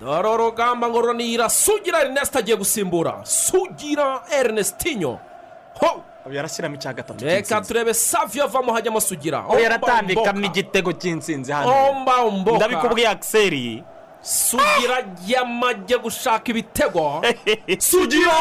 dore urugamba ngo runira sugira erineste agiye gusimbura. Sugira erinestinyo ho! Yarashyiramo icya gatatu reka turebe saviyo avamo hajyamo sugira. Yaratambikamo igitego cy'insinzi hano. Ndabikubwiye akiseri sugira yamajye gushaka ibitego. Sugira!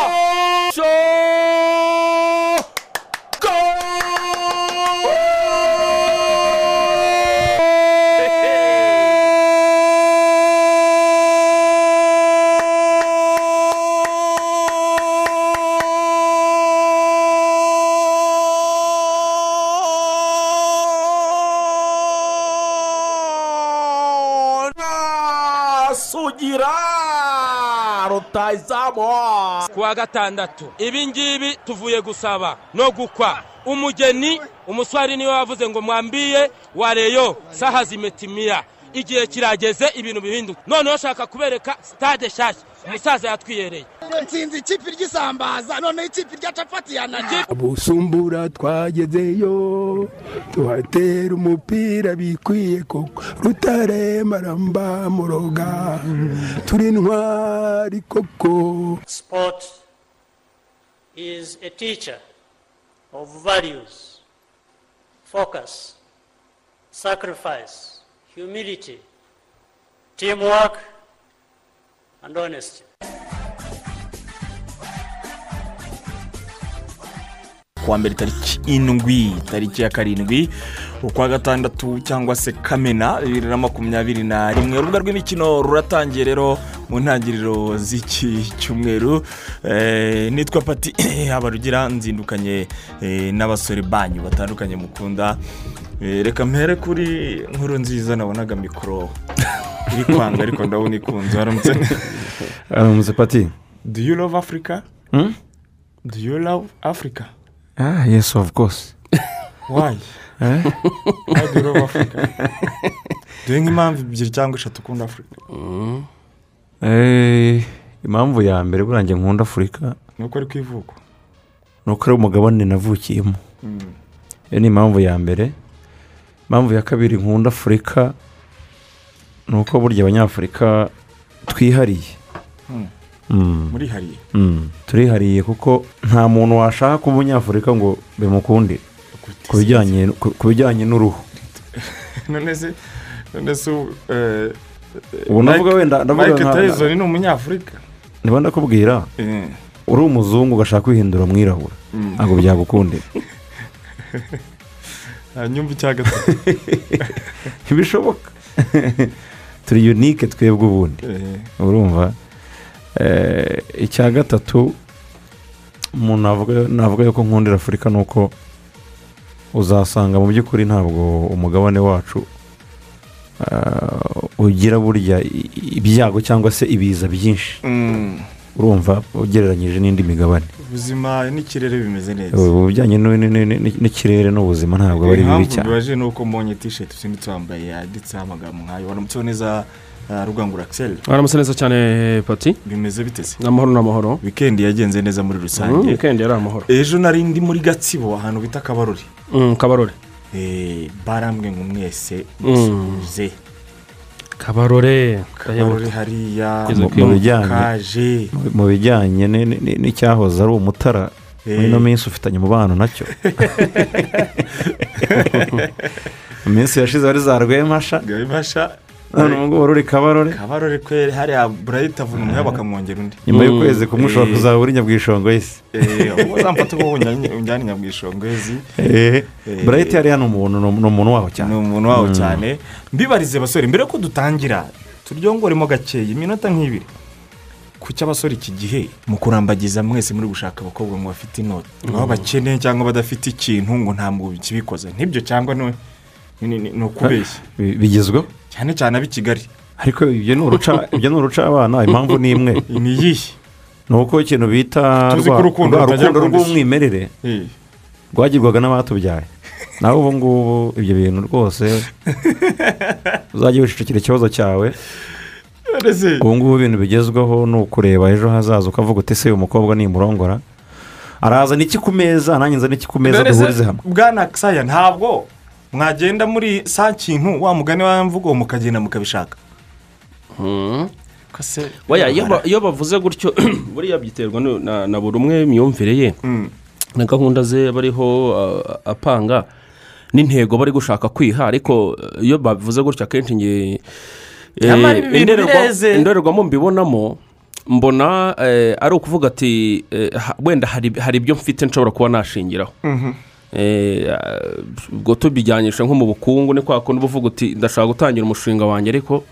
Ku wa gatandatu. Ibi ngibi tuvuye gusaba no gukwa. Umugeni umuswari ni we wavuze ngo mwambiye wareyo saha zimetimiya igihe kirageze ibintu bihinduka. Noneho shaka kubereka sitade nshyashya umusaza yatwiyereye. Nsinzi ikipe ry'isambaza noneho ikipe rya capati yanajye busumbura twagezeyo tuhatera umupira bikwiye koko. Rutare maramba muroga turi ntwari koko. Sport is a teacher of values, focus, sacrifice, humility, teamwork, and honesty. kuwa mbere tariki indwi tariki ya karindwi ukwa gatandatu cyangwa se kamena bibiri na makumyabiri na rimwe. Urubuga rw'imikino ruratangiye rero mu ntangiriro z'iki cyumweru. Eh, nitwa pati habarugira nzindukanye eh, n'abasore banyu batandukanye mukunda. Eh, reka mpere kuri nkuru nziza nabonaga mikoro iri kwanga ariko ndabona ikunze. Waramutse aramutse pati. Do you love africa? Hmm? do you love africa? Ah yes of course. Why? Eh? why do you love africa dore nk'impamvu ebyiri cyangwa eshatu ukunda afurika Eh, impamvu ya mbere burangiye nkunda afurika ni uko ari ku ivuko ni uko ari umugabane navukiyemo. Iyo ni impamvu ya mbere. Impamvu ya kabiri nkunda afurika ni uko burya abanyafurika twihariye. Mm. murihariye. Mm. turihariye kuko nta muntu washaka kuba umunyafurika ngo bimukundire. Ku bijyanye n'uruhu. None se none se ubu, eh, ubu ndavuga Mike- wenda mike tyson ni umunyafurika. Niba ndakubwira Eh, uri umuzungu ugashaka kwihindura umwirabura. Mm. ntabwo byagukundira. Hanyuma icya gatatu ntibishoboka. Turi unike twebwe ubundi. Eh, urumva? Eh, icya gatatu umuntu navuga navuga yuko nkundira afurika ni uko uzasanga mu by'ukuri ntabwo umugabane wacu ah, ugira burya ibyago cyangwa se ibiza byinshi. Mm, urumva ugereranyije n'indi migabane. Ubuzima n'ikirere bimeze neza. Ubu bijyanye n'ikirere n'ubuzima ntabwo aba ari bibi impamvu cyane. bibaje ni uko mbonye tisheti usimbutse twambaye yanditseho amagambo nk'ayo. Waramutseho neza uh, rugangura akiseri waramutse neza cyane pati? Bimeze biteze n'amahoro n'amahoro wikendi yagenze neza muri rusange. Wikendi yari amahoro. Ejo nari ndi muri gatsibo ahantu bita kabarori Mm, kabarore Eh, barambwe ngo mwese musuhuze kabarore kabarori hariya Mu- bijyanye n'icyahoze ari umutara muri ino minsi ufitanye umubano na cyo mu minsi yashize wari za rwemasha gabibasha none ubu ngubu wari uri kabarore kabarori kwe hariya burayita avuna umuheha bakamwongera undi nyuma y'ukwezi kumwe ushobora Eh. kuzaba uri nyabwishongo y'isi Eh, ubu zamfata ubu unjyane nyabwishongwezi burayiti hariya ni umuntu ni umuntu waho ni cyane umuntu cyane. Mbibarize basore mbere ko dutangira turyongoremo gakeya iminota nk'ibiri. Kuki abasore iki gihe mu kurambagiza mwese muri gushaka abakobwa ngo bafite inoti. Baba bakene cyangwa badafite ikintu ngo ntabwo kibikoze nk'ibyo cyangwa ni ukubeshya. Bi- bigezweho cyane cyane ab'i kigali ariko ibyo ni uruca ni abana impamvu ni imwe. Ni iyihe ni uko ikintu bita urukundo rw'umwimerere rwagirwaga n'abatubyaye nawe ubu ngubu ibyo bintu rwose. Uzajya wicecekera ikibazo cyawe. Ubu ngubu ibintu bigezweho ni ukureba ejo hazaza ukavuga uti ese uyu mukobwa nimurongora araza n'iki ku meza nanjye nza n'iki ku meza se, duhurize hamwe. bwana saya ntabwo. Mwagenda muri sa kintu wa mugani wa mvugo mukagenda mukabishaka. Oya, iyo ba- iyo bavuze gutyo buriya byiterwa na na buri umwe imyumvire ye. Na gahunda ze bariho apanga n'intego bari gushaka kwiha. Ariko uh, iyo bavuze gutyo akenshi nge eh, indorerwamo mbibonamo mbona eh, ari ukuvuga ati eh, wenda hari ibyo mfite nshobora kuba nashingiraho Eh, ah, ubwo tubijyanisha nko mu bukungu ni kwa kundi uba uvuga uti ndashaka gutangira umushinga wanjye. Ariko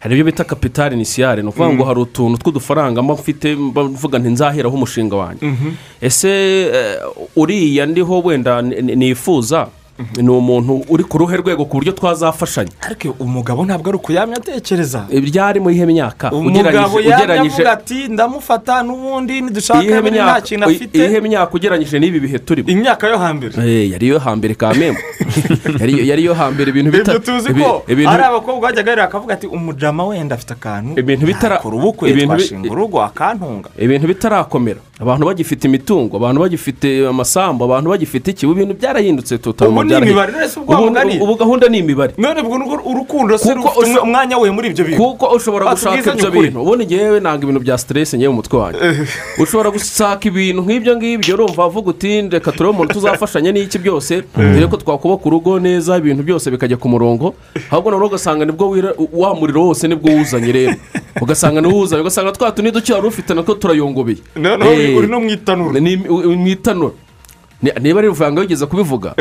hari ibyo bita kapitali inisiyare ni ukuvuga ngo hari utuntu tw'udufaranga mba mfite mvuga nti nzaheraho umushinga wanjye. Ese eh, uriya ndiho wenda ni- ni- nifuza ni umuntu uri ku ruhe rwego ku buryo twazafashanya? Ariko umugabo ntabwo ari ukuyamya atekereza. Byari muri ihe myaka umugabo ugereranyije avuga ati ndamufata n'ubundi nidushaka nta kintu afite. Iyihe myaka ugereranyije n'ibi bihe turimo? Imyaka yo hambere. Eh, yari iyo hambere ka memu yari iyo hambere ibintu ibyo bita tuzi ko hari abakobwa bajyaga rero bakavuga ati umujama wenda afite akantu. Ibintu bitara- yakora ubukwe twashinga urugo akantunga. Ibintu bitarakomera. Abantu bagifite imitungo abantu bagifite amasambu abantu bagifite iki ubu ibintu byarahindutse tutari Ubu ni imibare, none se ubwo mugani? ubu gahunda ni imibare none ubwo urukundo se rufite umwanya we muri ibyo bintu. kuko ushobora gushaka Batubwizanye ibyo bintu. Ubundi ngewe ntabwo ibintu bya siteresi ngewe mu mutwe wanjye ushobora gushaka ibintu nk'ibyo ngibyo urumva avuga uti reka turebe umuntu tuzafashanya n'iki byose. Dore ko twakubaka urugo neza ibintu byose bikajya ku murongo. Ahubwo noneho ugasanga ni bwo wa muriro wose ni bwo wuzanye rero. Ugasanga niwo wuzanye ugasanga twa tundi duke wari ufite natwo turayongobeye noneho uri- Eh, uri no mu itanura mu niba ari ruvanga wigeze kubivuga?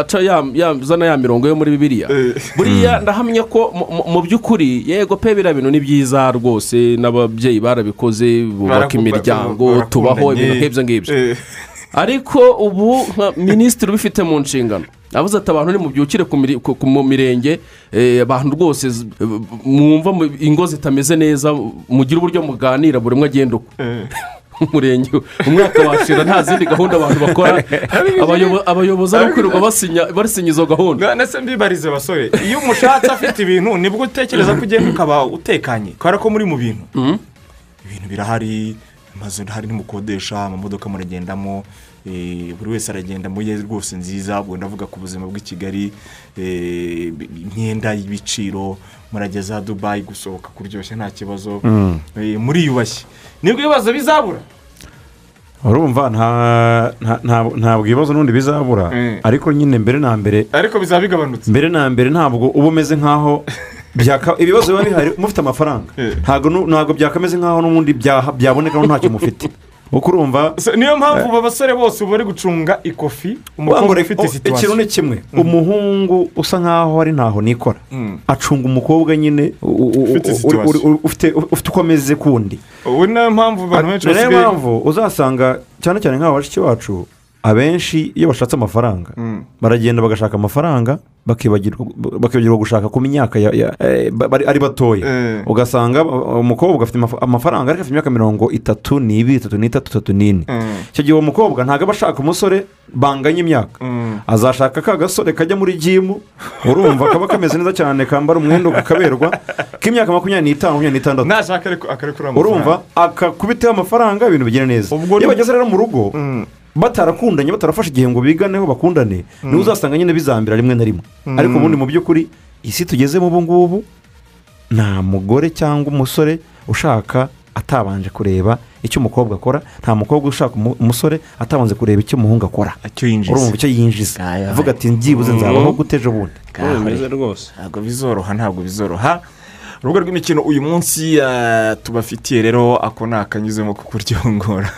Aca ya- ya- zana ya mirongo yo muri bibiliya. Buriya ndahamya ko mu- by'ukuri yego pe biriya bintu ni byiza rwose n'ababyeyi barabikoze bubaka imiryango tubaho ibintu nk'ibyo ngibyo. Eh, ariko ubu nka minisitiri ubifite mu nshingano avuze ati abantu nimubyukire mu mirenge eh, abantu rwose mwumva ingo zitameze neza mugire uburyo muganira buri umwe agenda uko. Umurenge umwaka washira nta zindi gahunda abantu bakora. Abayobo- abayobozi ari kwirirwa basinya izo gahunda. None se mbibarize basore. Iyo umushatse afite ibintu ni bwo utekereza ko ugenda ukaba utekanye? Kubera ko muri mu bintu. Ibintu birahari amazu hari nimukodesha amamodoka muragendamo buri wese aragenda muri ye rwose nziza ubwo ndavuga ku buzima bw'i kigali eh, imyenda y'ibiciro murageza dubayi gusohoka kuryoshya nta kibazo. Eh, muriyubashye. Nibwo ibibazo bizabura? Urumva nta- nta- nta- ntabwo ibibazo n'ubundi bizabura. Mm. ariko nyine mbere na mbere ariko bizaba bigabanutse mbere na mbere ntabwo uba umeze nk'aho ibibazo biba bihari mufite amafaranga. Eh. ntabwo byakameze nk'aho n'ubundi byaboneka ntacyo mufite. Kuko urumva niyo mpamvu aba basore bose ubu bari gucunga ikofi umukobwa ufite ikintu situwasiyo. ni kimwe. Umuhungu usa nk'aho ari ntaho nikora. Mm. acunga umukobwa nyine Ufite uko ameze kundi ubu niyo mpamvu abantu benshi basigaye mpamvu uzasanga cyane cyane nk'aba bashiki bacu abenshi iyo bashatse amafaranga Mm. baragenda bagashaka amafaranga bakibagirwa gushaka ku myaka ya- ya- eh, ari batoya Eh. ugasanga umukobwa afite amaf- amafaranga ariko afite imyaka mirongo itatu n'ibiri itatu n'itatu itatu n'ine Mm. icyo gihe uwo mukobwa ntabwo aba ashaka umusore banganya imyaka Mm. azashaka ka gasore kajya muri jimu urumva kaba kameze neza cyane kambara umwenda kaberwa k'imyaka makumyabiri n'itanu makumyabiri n'itandatu urumva akakubiteho amafaranga ibintu bigenda neza iyo bageze rero mu rugo Mm. Batarakundanye batarafashe igihe ngo biganeho bakundane ni we uzasanga nyine bizambira rimwe na rimwe. Ariko ubundi mu by'ukuri isi tugezemo ubu ngubu nta mugore cyangwa umusore ushaka atabanje kureba icyo umukobwa akora nta mukobwa ushaka umu- umusore atabanje kureba icyo umuhungu akora. Icyo yinjiza. Urumva icyo yinjiza. Avuga ati byibuze nzabaho gute ejo bundi? Bimeze rwose. Ntabwo bizoroha ntabwo bizoroha. Urubuga rw'imikino uyu munsi tubafitiye rero ako ni akanyuzemo ko kuryongora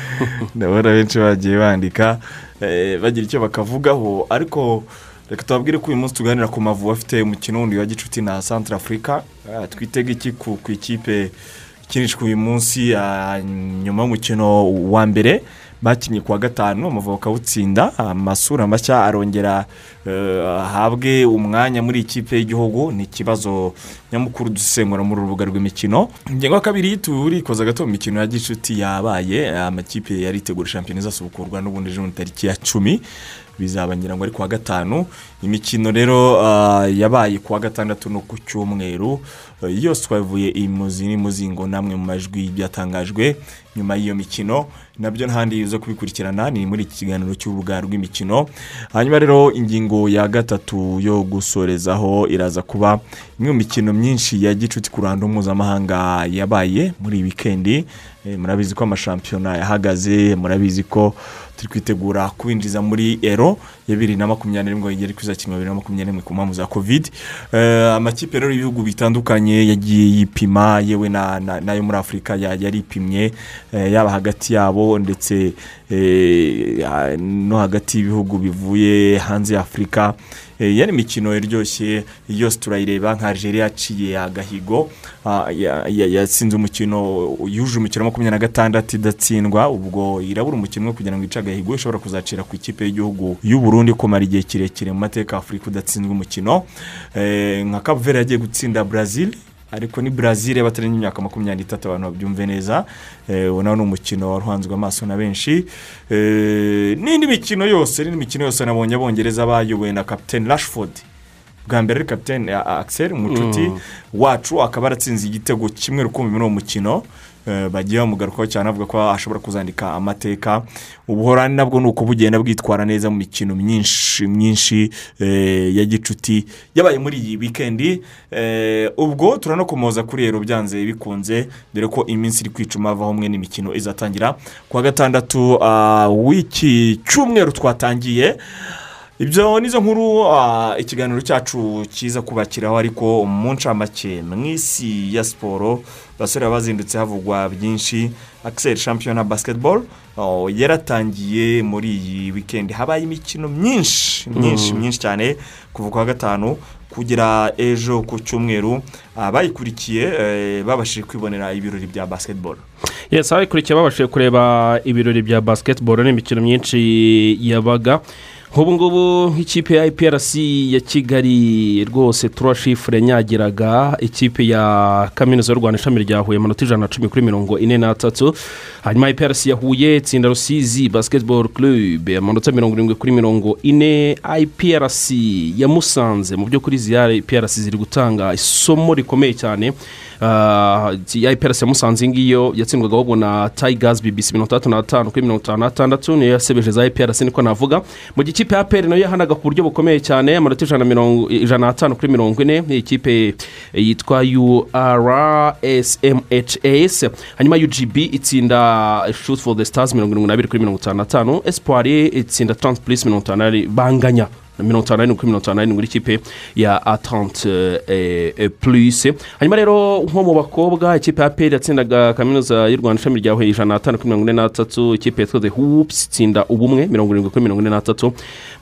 ndabona benshi bagiye bandika eh, bagira icyo bakavugaho. Ariko reka tubabwire ko uyu munsi tuganira ku mavubi afite umukino wundi wa gicuti na santara afurika Ah, twitege iki ku ku ikipe ikinishwa uyu munsi ah, nyuma y'umukino wa mbere? Bakinnye ku wa gatanu amavubi akawutsinda amasura mashya arongera eh, ahabwe umwanya muri ikipe y'igihugu. Ni ikibazo nyamukuru dusengura muri uru rubuga rw'imikino. Ingengo ya kabiri turikoza gato mu mikino ya gicuti yabaye amakipe yaritegura shampiyona izasubukurwa n'ubundi ejo tariki ya cumi. Bizaba ngira ngo ari kuwa gatanu. Imikino rero ah, yabaye kuwa gatandatu no ku cyumweru. Yose twavuye imuzi n'imuzingo namwe mu majwi byatangajwe nyuma y'iyo mikino. Nabyo ntahandi zo kubikurikirana ni muri iki kiganiro cy'urubuga rw'imikino. Hanyuma rero ingingo ya gatatu yo gusorezaho iraza kuba imwe mu mikino myinshi ya gicuti ku ruhando mpuzamahanga yabaye muri wikendi. Eh, murabizi ko amashampiyona yahagaze murabizi ko turi kwitegura kubinjiza muri ero. Ya bibiri na makumyabiri n'irindwi igera kuri za kimwe bibiri na makumyabiri n'imwe ku mpamvu za kovide Eh, amakipe rero y'ibihugu bitandukanye yagiye yipima yewe na- na- n'ayo muri afurika ya- yaripimye eh, yaba hagati yabo ndetse eh, ya- no hagati y'ibihugu bivuye hanze ya afurika yari imikino iryoshye yose turayireba nka Algeria yaciye agahigo ah, ya- ya- yatsinze umukino yuje umukino wa makumyabiri na gatandatu idatsindwa ubwo irabura umukino kugira ngo ice agahigo ishobora kuzacira ku ikipe y'igihugu y'u Burundi kumara igihe kirekire mu mateka afurika udatsinzwe umukino Eh, nka Cape yagiye gutsinda Brazil ariko ni Brazil batarengeje imyaka makumyabiri n'itatu abantu babyumve neza. Eh, uwo nawo ni umukino waruhanzwe amaso na benshi. Eh, n'indi mikino yose n'indi mikino yose nabonye abongereza bayobowe na kapitene rashford. Bwa mbere ari kapitene akiseri umucuti wacu akaba aratsinze igitego kimwe rukumbi muri uwo mukino. Bagiye bamugarukaho cyane avuga ko ashobora kuzandika amateka. Ubuhorani nabwo ni uko bugenda bwitwara neza mu mikino myinshi myinshi eh, ya gicuti yabaye muri iyi wikendi Eh, ubwo turanakomoza kuri rero byanze bikunze dore ko iminsi iri kwicuma havaho umwe n'imikino izatangira ku wa gatandatu ah, w'iki cyumweru twatangiye. Ibyo nizo nkuru ah, ikiganiro cyacu kiza kubakiraho ariko mu ncamake mu isi ya siporo. Abasore bazindutse havugwa byinshi akiseri shampiyona basiketiboro oh, yaratangiye muri iyi wikendi habaye imikino myinshi myinshi myinshi cyane kuva ku wa gatanu kugera ejo ku cyumweru. Abayikurikiye eh, babashije kwibonera ibirori bya basiketiboro yesi ababikurikiye babashije kureba ibirori bya basiketiboro n'imikino myinshi yabaga. Nk'ubu ngubu nk'ikipe ya IPRC ya kigali rwose turashifure yanyagiraga ikipe ya kaminuza y'u rwanda ishami rya huye amanota ijana na cumi kuri mirongo ine n'atatu. Hanyuma IPRC ya huye itsinda rusizi basiketiboro club amanota mirongo irindwi kuri mirongo ine. IPRC ya musanze mu by'ukuri ziya IPRC ziri gutanga isomo rikomeye cyane. IPRC ya musanze iyi ngiyo yatsindwaga ahubwo na tayigazi bibisi mirongo itandatu n'atanu kuri mirongo itanu n'atandatu niyo yasebeje za IPRC niko navuga. Mu gihe ikipe ya aperi na yo yahanaga ku buryo bukomeye cyane amanota ijana na mirongo ijana n'atanu kuri mirongo ine iyi kipe yitwa URSMHS hanyuma UGB itsinda shoot for the stars mirongo irindwi n'abiri kuri mirongo itanu n'atanu espoir itsinda transplis mirongo itanu banganya. Mirongo itanu n'arindwi kuri mirongo itanu n'arindwi ikipe ya atante purisi hanyuma rero nko mu bakobwa ikipe ya peri yatsindaga kaminuza y'u rwanda ishami rya huye ijana n'atanu kuri mirongo ine n'atatu ikipe yitwa hoops itsinda ubumwe mirongo irindwi kuri mirongo ine n'atatu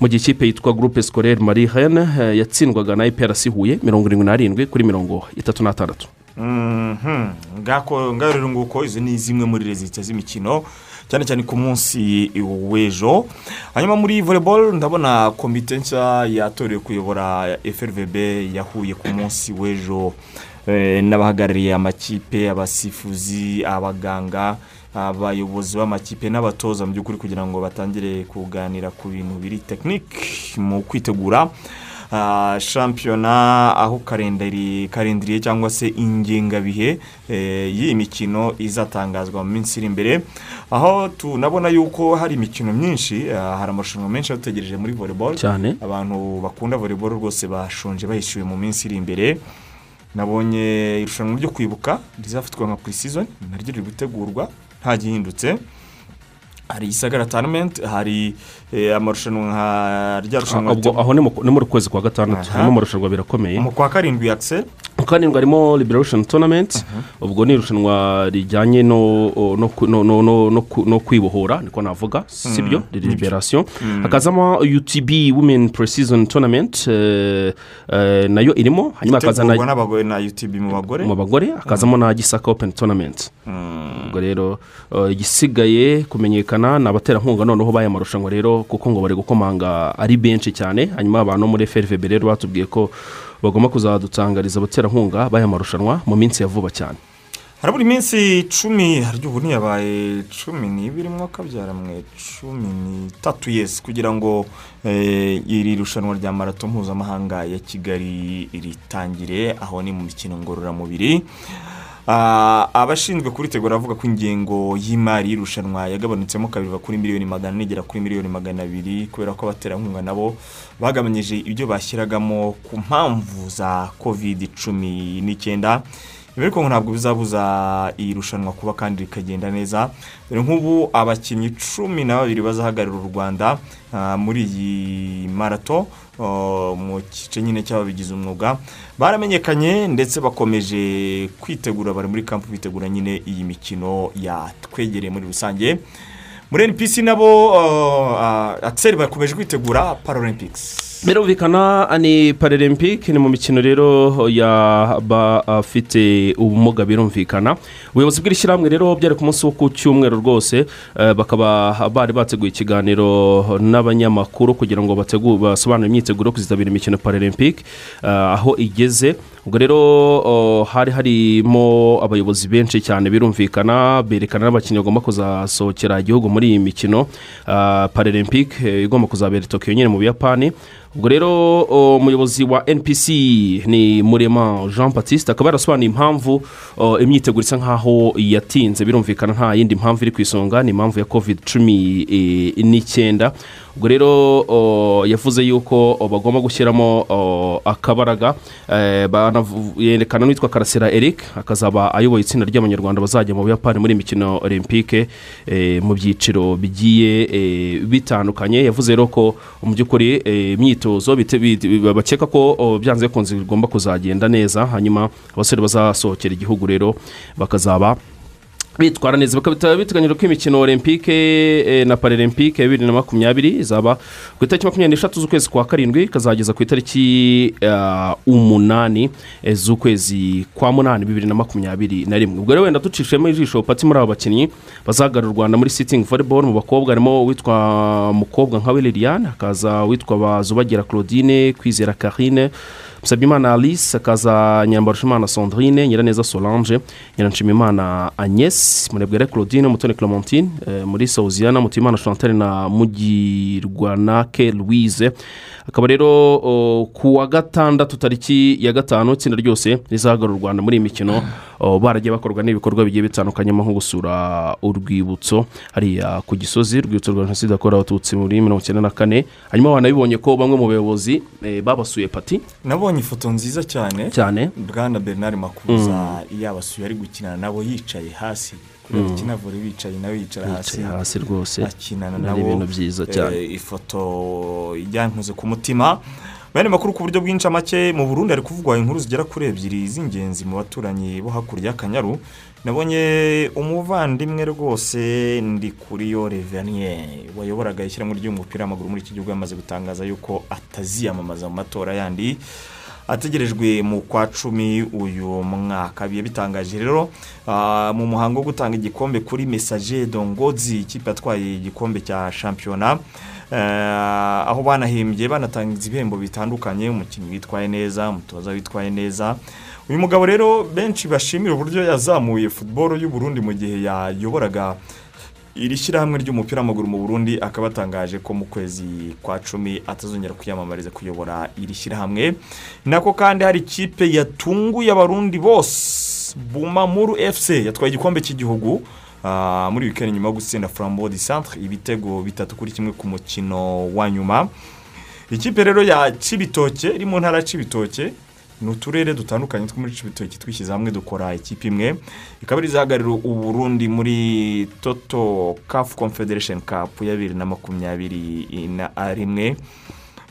mu gihe ikipe yitwa groupe scolaire marie hene yatsindwaga na iprc huye mirongo irindwi n'arindwi kuri mirongo itatu n'atandatu ngako ngaho rero nguko izo ni zimwe muri rezita z'imikino. Cyane cyane ku munsi w'ejo. Hanyuma muri voleboro ndabona komite nshya yatorewe kuyobora frvb yahuye ku munsi w'ejo. Eh, n'abahagarariye amakipe abasifuzi abaganga abayobozi b'amakipe n'abatoza mu by'ukuri kugira ngo batangire kuganira ku bintu biri tekinike mu kwitegura. Shampiyona aho karendari karindiriye cyangwa se ingengabihe eh, y'iyi mikino izatangazwa mu minsi iri imbere. Aho tunabona yuko hari imikino myinshi ah, hari amarushanwa menshi adutegereje muri volleyball. Cyane. Abantu bakunda volleyball rwose bashonje bahishyuwe mu minsi iri imbere. Nabonye irushanwa ryo kwibuka rizafatwa nka pre-season naryo riri gutegurwa nta gihindutse. Hari isagara tournament hari amarushanwa nka rya rushanwa ubwo aho ni mu- ni muri kwezi kwa gatandatu. Harimo amarushanwa birakomeye mu kwa karindwi akiseri mu karindwi harimo liberation tournament. Ubwo ni irushanwa rijyanye no kwibohora niko navuga si byo liberation. Hakazamo utb women pre-season tournament. Eh, eh, na yo irimo. Hanyuma hakaza itegurwa na utb mu bagore? Hakazamo na gisaka open tournament. Ubwo rero eh, igisigaye kumenyekana ni abaterankunga noneho b'aya marushanwa rero kuko ngo bari gukomanga ari benshi cyane hanyuma abantu muri frvb rero batubwiye ko bagomba kuzadutangariza abaterankunga b'aya marushanwa mu minsi ya vuba cyane. Harabura iminsi cumi harya ubu ntiyabaye cumi n'ibiri mwaka byaramwe cumi n'itatu yesi kugira ngo eh, iri rushanwa rya marato mpuzamahanga ya kigali ritangire aho ni mu mikino ngororamubiri. Abashinzwe kuritegura bavuga ko ingengo y'imari y'irushanwa yagabanutsemo kabiri kuri miliyoni magana ane igera kuri miliyoni magana abiri kubera ko abaterankunga nabo bagabanyije ibyo bashyiragamo ku mpamvu za covid cumi n'icyenda. Ibi ariko ntabwo bizabuza iri rushanwa kuba kandi rikagenda neza dore nk'ubu abakinnyi cumi na babiri bazahagararira u rwanda ah, muri iyi marato. Mu gice nyine cy'ababigize umwuga baramenyekanye ndetse bakomeje kwitegura bari muri kampu bitegura nyine iyi mikino yatwegereye muri rusange. Muri npc nabo akiseri bakomeje kwitegura paralympics. Birumvikana ni paralempike ni mu mikino rero y'abafite ubumuga birumvikana. Ubuyobozi bw'ishyirahamwe rero byari ku munsi wo ku cyumweru rwose eh, bakaba bari bateguye ikiganiro n'abanyamakuru kugira ngo basobanure imyiteguro yo kuzitabira imikino paralempike aho igeze. Ubwo rero hari harimo abayobozi benshi cyane birumvikana berekana n'abakinnyi bagomba kuzasohokera igihugu muri iyi mikino. Paralempike igomba kuzabera tokiyo nyine mu buyapani. Ubwo rero umuyobozi wa npc ni murema jean batiste akaba yarasobanuye impamvu imyiteguro isa nkaho yatinze. Birumvikana nta yindi mpamvu iri ku isonga ni impamvu ya covid cumi e, n'icyenda. Ubwo rero yavuze yuko bagomba gushyiramo akabaraga banavu- yerekana n'uwitwa karasira eric akazaba ayoboye itsinda ry'abanyarwanda bazajya mu buyapani muri imikino olympique eh, mu byiciro bigiye eh, bitandukanye. Yavuze rero ko mu by'ukuri imyitozo bakeka ko byanze bikunze bigomba kuzagenda neza hanyuma abasore bazasohokera igihugu rero bakazaba bitwara neza. Bakaba biteganyijwe ko imikino olympique eh, na paralempike ya bibiri na makumyabiri izaba ku itariki makumyabiri n'eshatu z'ukwezi kwa karindwi ikazageza ku itariki ah, umunani eh, z'ukwezi kwa munani bibiri na makumyabiri na rimwe. Ubwo rero wenda ducishemo ijisho pati muri aba bakinnyi bazahagarara u rwanda muri sitingi volleyball mu bakobwa harimo uwitwa mukobwa nka we liliane hakaza uwitwa bazubagira claudine kwizera karine musabyimana alice akaza nyambarushimana sandrine nyiraneza solange nyiranshimimana agnès murebwere claudine mutoni clementine eh, muri sawuziyana mutimana chantal na mugirwanake louise. Akaba rero ku wa gatandatu tariki ya gatanu itsinda ryose rizahagarara u rwanda muri iyi mikino. Baragiye bakorwa n'ibikorwa bigiye bitandukanye nko gusura urwibutso. Hariya ku gisozi urwibutso rwa jenoside yakorewe abatutsi muri mirongo icyenda na kane. Hanyuma banabibonye ko bamwe mu bayobozi eh, babasuye pati nabonye ifoto nziza cyane cyane. Bwana bernard makuza yabasuye ari gukinana nabo yicaye hasi. Kubera ikina vore bicaye nawe yicara hasi hasi rwose. akinana nabo ibintu byiza cyane. Eh, ifoto ijyankuze ku mutima. Bene makuru ku buryo bw'incamake mu burundi hari kuvugwa inkuru zigera kuri ebyiri z'ingenzi mu baturanyi bo hakurya y'akanyaru nabonye umuvandimwe rwose ndi kuri yo revaniye wayoboraga ishyirahamwe ry'umupira w'amaguru muri iki gihugu yamaze gutangaza yuko ataziyamamaza mu matora yandi. Ategerejwe mu kwa cumi uyu mwaka. Biye bitangaje rero ah, mu muhango wo gutanga igikombe kuri mesaje dongozi ikipe yatwaye igikombe cya shampiyona eh, aho banahimbye banatanga ibihembo bitandukanye umukinnyi witwaye neza umutoza witwaye neza. Uyu mugabo rero benshi bashimira uburyo yazamuye futuboro y'u Burundi mu gihe yayoboraga iri shyirahamwe ry'umupira w'amaguru mu burundi akaba atangaje ko mu kwezi kwa cumi atazongera kwiyamamariza kuyobora iri shyirahamwe. Nako kandi hari ikipe yatunguye abarundi bose bumamuru efuse yatwaye igikombe cy'igihugu ah, muri wikendi nyuma yo gutsinda de centre ibitego bitatu kuri kimwe ku mukino wa nyuma. Ikipe rero ya cibitoke iri mu ntara ya cibitoke ni uturere dutandukanye two muri cibitoke twishyize hamwe dukora ikipe imwe ikaba iri izahagararira uburundi muri toto kafu confederation cup ya bibiri na makumyabiri na rimwe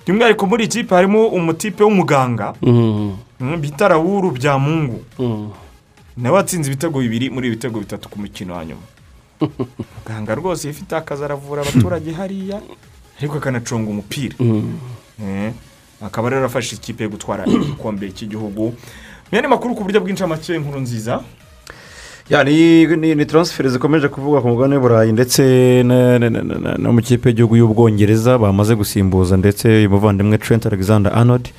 by'umwihariko muri iyi kipe harimo umutipe w'umuganga Mhm. mm, bita rawuru bya mungu Mhm. nawe watsinze ibitego bibiri muri ibi bitego bitatu ku mukino wa nyuma muganga rwose iyo ufite akazi aravura abaturage hariya ariko akanacunga umupira Mhm. Eh, akaba rero afashe ikipe yo gutwara igikombe cy'igihugu. Mwene makuru ku buryo bw'incamake inkuru nziza. Ni taransiferi zikomeje kuvugwa ku mugabane w'uburayi ndetse no mu kipe y'igihugu y'ubwongereza bamaze gusimbuza ndetse uyu muvandimwe Trent Alexander Arnold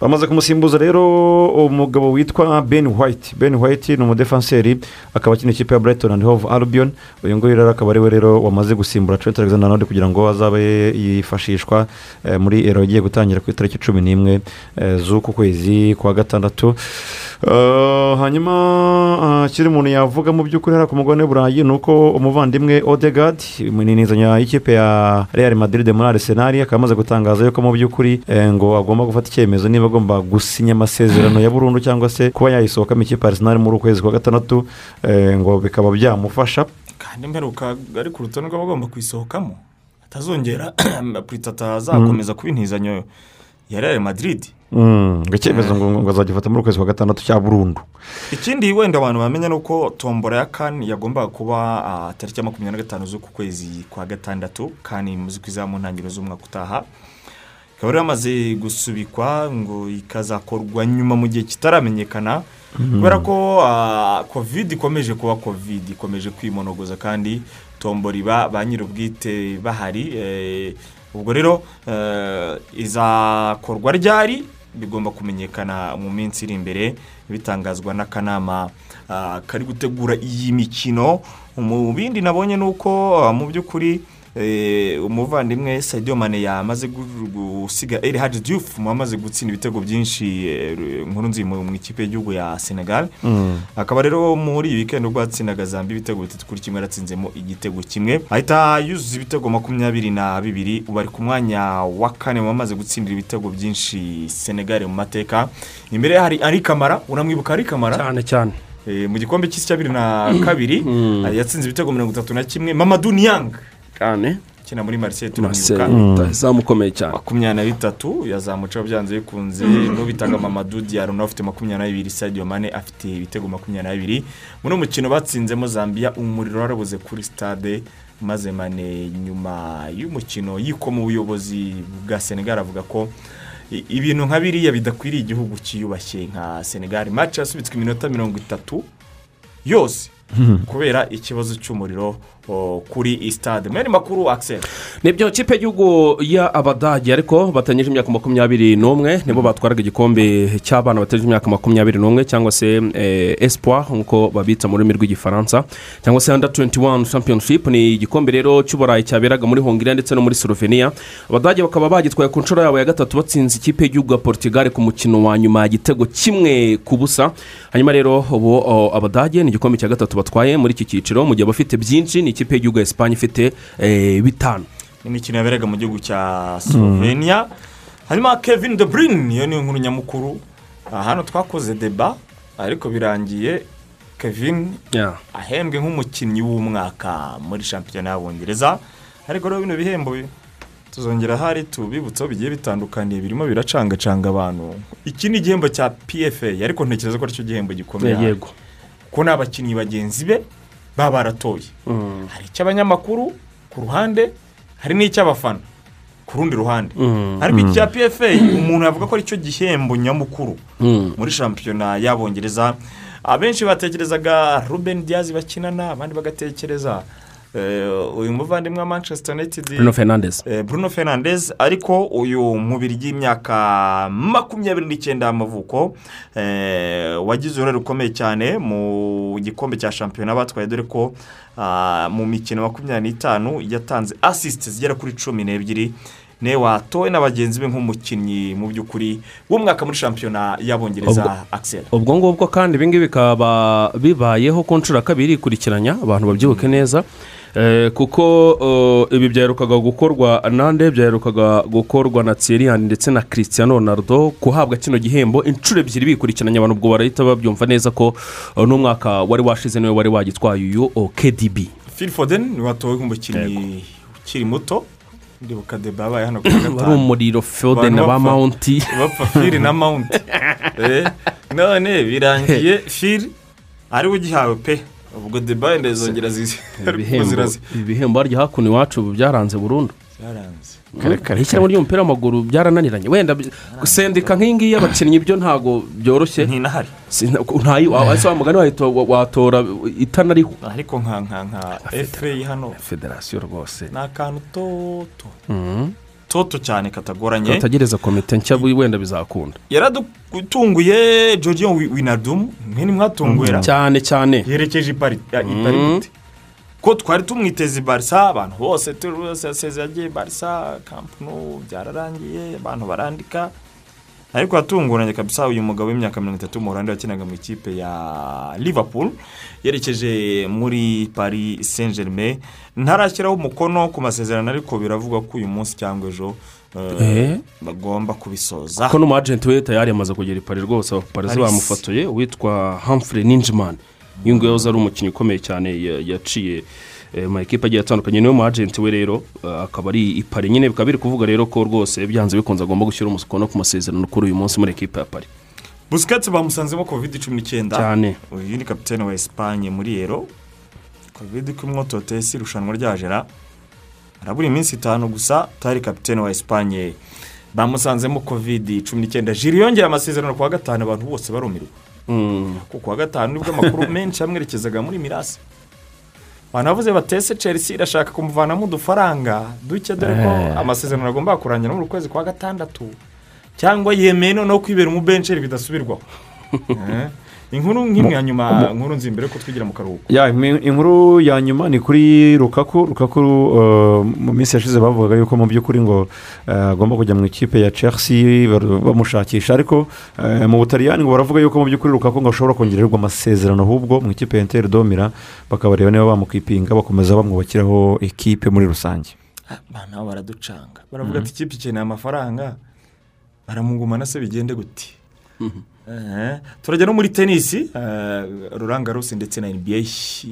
bamaze kumusimbuza rero umugabo witwa ben white. Ben white ni umudefanseri akaba akina ikipe ya brighton and hove albion. Uyu nguyu rero akaba ari we rero wamaze gusimbura trent alexander arnold kugira ngo azabe yifashishwa eh, muri ero igiye gutangira ku itariki cumi n'imwe eh, z'uku kwezi kwa gatandatu. Eh, hanyuma ikindi umuntu yavuga mu by'ukuri hariya ku mugabane w'uburayi ni uko umuvandimwe odegard iminizanya y'ikipe ya real madrid muri arsenal akaba amaze gutangaza yuko mu by'ukuri ngo agomba gufata icyemezo niba agomba gusinya amasezerano ya burundu cyangwa se kuba yayisohokamo ikipe ya arsenal muri ukwezi kwa gatandatu eh, ngo bikaba byamufasha. Kandi mperuka ari ku rutonde rw'abagomba kuyisohokamo atazongera purita atazakomeza kuba intizanyo ya real madrid. Mm, ngo icyemezo ngo ngo azagifata muri ukwezi kwa gatandatu cya burundu. Ikindi wenda abantu bamenya ni uko tombora ya kani yagombaga kuba ah, tariki ya makumyabiri na gatanu z'uku kwezi kwa gatandatu. Kani muzi ko izaba mu ntangiriro z'umwaka utaha. Ikaba rero yamaze gusubikwa ngo ikazakorwa nyuma mu gihe kitaramenyekana kubera ko ah, kovide ikomeje kuba kovide ikomeje kwimonogoza kandi tombora ba nyir'ubwite bahari eh, ubwo rero eh, izakorwa ryari? Bigomba kumenyekana mu minsi iri imbere bitangazwa n'akanama ah, kari gutegura iyi mikino. Mu bindi nabonye ni uko ah, mu by'ukuri umuvandimwe sayidiyo mane yamaze gu- gusiga eri haji diyufu wamaze gutsinda ibitego byinshi eh, nkuru nzima mu ikipe y'igihugu ya senegal. Akaba rero muri iyi wikendi ubwo yatsindaga zambia ibitego bitatu kuri kimwe yaratsinzemo igitego kimwe. Ahita yuzuza ibitego makumyabiri na bibiri ubu ari ku mwanya wa kane wamaze gutsindira ibitego byinshi senegal mu mateka. Imbere hari ari kamara uramwibuka ari kamara? Cyane cyane. Eh, mu gikombe cy'isi cya bibiri na kabiri ah, yatsinze ibitego mirongo itatu na kimwe. Mamadu niyang cyane. Ukina muri mariseye Marseille turamwibuka izamukomeye cyane. Makumyabiri na bitatu yazamucaho byanze bikunze n'ubitaga mamadu diyaro nawe afite makumyabiri na bibiri sadio mane afite ibitego makumyabiri na bibiri. Muri uwo mukino batsinzemo zambia umuriro warabuze kuri stade maze mane nyuma y'umukino yikoma ubuyobozi bwa senegal avuga ko ibintu nka biriya bidakwiriye igihugu cyiyubashye nka senegal. Match yasubitswe iminota mirongo itatu yose kubera ikibazo cy'umuriro kuri iyi stade mwene makuru akiseri ni byo kipe y'igihugu y'abadage ariko batanyije imyaka makumyabiri n'umwe nibo batwaraga igikombe cy'abana bataje imyaka makumyabiri n'umwe cyangwa se eh, espoir nk'uko babita mu rurimi rw'igifaransa cyangwa se under 21 championship. Ni igikombe rero cy'uburayi cyaberaga muri hongiriya ndetse no muri slovenia. Abadage bakaba bagitwaye ku nshuro yabo ya gatatu batsinze ikipe y'igihugu ya portugal ku mukino wa nyuma igitego kimwe ku busa. Hanyuma rero ubu o, abadage ni igikombe cya gatatu batwaye muri iki cyiciro mu gihe abafite byinshi ni ikipe y'igihugu ya esipanye ifite eh, bitanu. Imikino yaberaga mu gihugu cya slovenia. Hanyuma kevin de bruyne iyo niyo nkuru nyamukuru. Aha hano twakoze deba ariko birangiye kevin ahembwe nk'umukinnyi w'umwaka muri shampiyona y'abongereza ariko rero bino bihembo bi- tuzongera hari tubibutsaho bigiye bitandukaniye birimo biracangacanga abantu. Iki ni igihembo cya pfa ariko ntekereza ko ari cyo gihembo gikomeye. Hano. yego. Kuko ni abakinnyi bagenzi be baba baratoye hari icy'abanyamakuru ku ruhande hari n'icy'abafana ku rundi ruhande. Ariko iki cya pfa umuntu yavuga ko ari cyo gihembo nyamukuru muri shampiyona y'abongereza abenshi batekerezaga ruben diaz bakinana abandi bagatekereza uyu muvandimwe wa manchester united bruno fernandez Eh, Bruno Fernandes. Ariko uyu mubiri y'imyaka makumyabiri n'icyenda y'amavuko eh, wagize uruhare rukomeye cyane mu gikombe cya shampiyona batwaye. Dore ko ah, mu mikino makumyabiri n'itanu yatanze asisite zigera kuri cumi n'ebyiri. Ne watowe na bagenzi be nk'umukinnyi mu by'ukuri w'umwaka muri shampiyona y'abongereza Axel. ubwo ngubwo kandi ibingibi bikaba bibayeho ku nshuro kabiri ikurikiranya. Abantu babyibuke neza. Eh, kuko eh, ibi byaherukaga gukorwa nande byaherukaga gukorwa na tsiriyani ndetse na christian ronaldo guhabwa kino gihembo. Inshuro ebyiri bikurikiranya abantu ubwo barahita babyumva neza ko eh, n'umwaka wari washize ni we wari wagitwaye uyu kdb phil foden ni watowe nk'umukinnyi ukiri muto. Ndibuka deba yabaye hano ku wa wari gatanu umuriro foden Abantu ba mawunti bapfa fili na mawunti Eh, none birangiye fili ari we ugihawe pe. Ubwo deba wenda zongera zizi ibihembo. harya hakuno iwacu byaranze burundu. Zaranze ishyirahamwe ry'umupira w'amaguru byarananiranye. Wenda gusendika nk'iyi ngiyi y'abakinnyi byo ntabwo byoroshye. Ntinahari ntayi wa mugani watora itanariho ariko nka nka nka efe hano. Federasiyo rwose. Ni akantu toto. Mhm. Gatoto cyane katagoranye tutagereza komite nshya wenda bizakunda yaradutunguye Giorgio Wi- Wijnaldum mwe nimwatunguye ra cyane cyane yerekeje i Paris ya, i Paris Mm. gute? ko twari tumwiteze barisa abantu bose turaseze yagiye barisa kampunu byararangiye abantu barandika ariko yatunguranye kabisa uyu mugabo w'imyaka mirongo itatu w'umuholandi wakinaga mu ikipe ya liverpool yerekeje muri paris saint germain ntarashyiraho umukono ku masezerano ariko biravugwa ko uyu munsi cyangwa ejo eh, Eh. bagomba kubisoza ko n'umwajenti we tayari yamaze kugera i Paris rwose abaparisi Paris. bamufotoye witwa Humphrey ninjimani uyu nguyu yahoze ari umukinnyi ukomeye cyane ya- yaciye makipe agiye atandukanye ni we mwajenti we rero eh, akaba ari i Paris nyine. Bikaba biri kuvuga rero ko rwose byanze bikunze agomba gushyira umukono ku masezerano kuri uyu munsi muri ekipa ya Paris. Busiketi bamusanzemo covid cumi n'icyenda cyane. Uyu ni kapitene wa esipanye muri ero covid kumwototesi irushanwa ryajera harabura iminsi itanu gusa utari kapitene wa esipanye bamusanzemo covid cumi n'icyenda jiri yongera amasezerano ku wa gatanu abantu bose barumirwa Mm. kuko ku wa gatanu ni bwo amakuru menshi yamwerekezaga muri mirasi abantu bavuze batese chelsea irashaka kumuvanamo udufaranga duke dore ko Eh. amasezerano agomba kurangira muri ukwezi kwa gatandatu cyangwa yemeye noneho kwibera umubenceri bidasubirwaho Eh. Inkuru nk'imwe ya nyuma nkuru nzi mbere ko twigira mu karuhuko. Inkuru ya nyuma ni kuri rukaku. Rukaku uh, mu minsi yashize bavugaga yuko mu by'ukuri ngo uh, agomba kujya mu ikipe ya chelsea bamushakisha. Ariko uh, mu butaliyani ngo baravuga yuko mu by'ukuri rukaku ngo ashobora kongererwa amasezerano. Ahubwo mu ikipe ya inter domira bakabareba niba bamukwipinga bakomeza bamwubakiraho ekipe muri rusange. Abantu nabo baraducanga. Baravuga ati ikipe ikeneye amafaranga. Baramugumana se bigende gute? Eh, turajya no muri tenisi? Eh, ruranga rusi ndetse na nba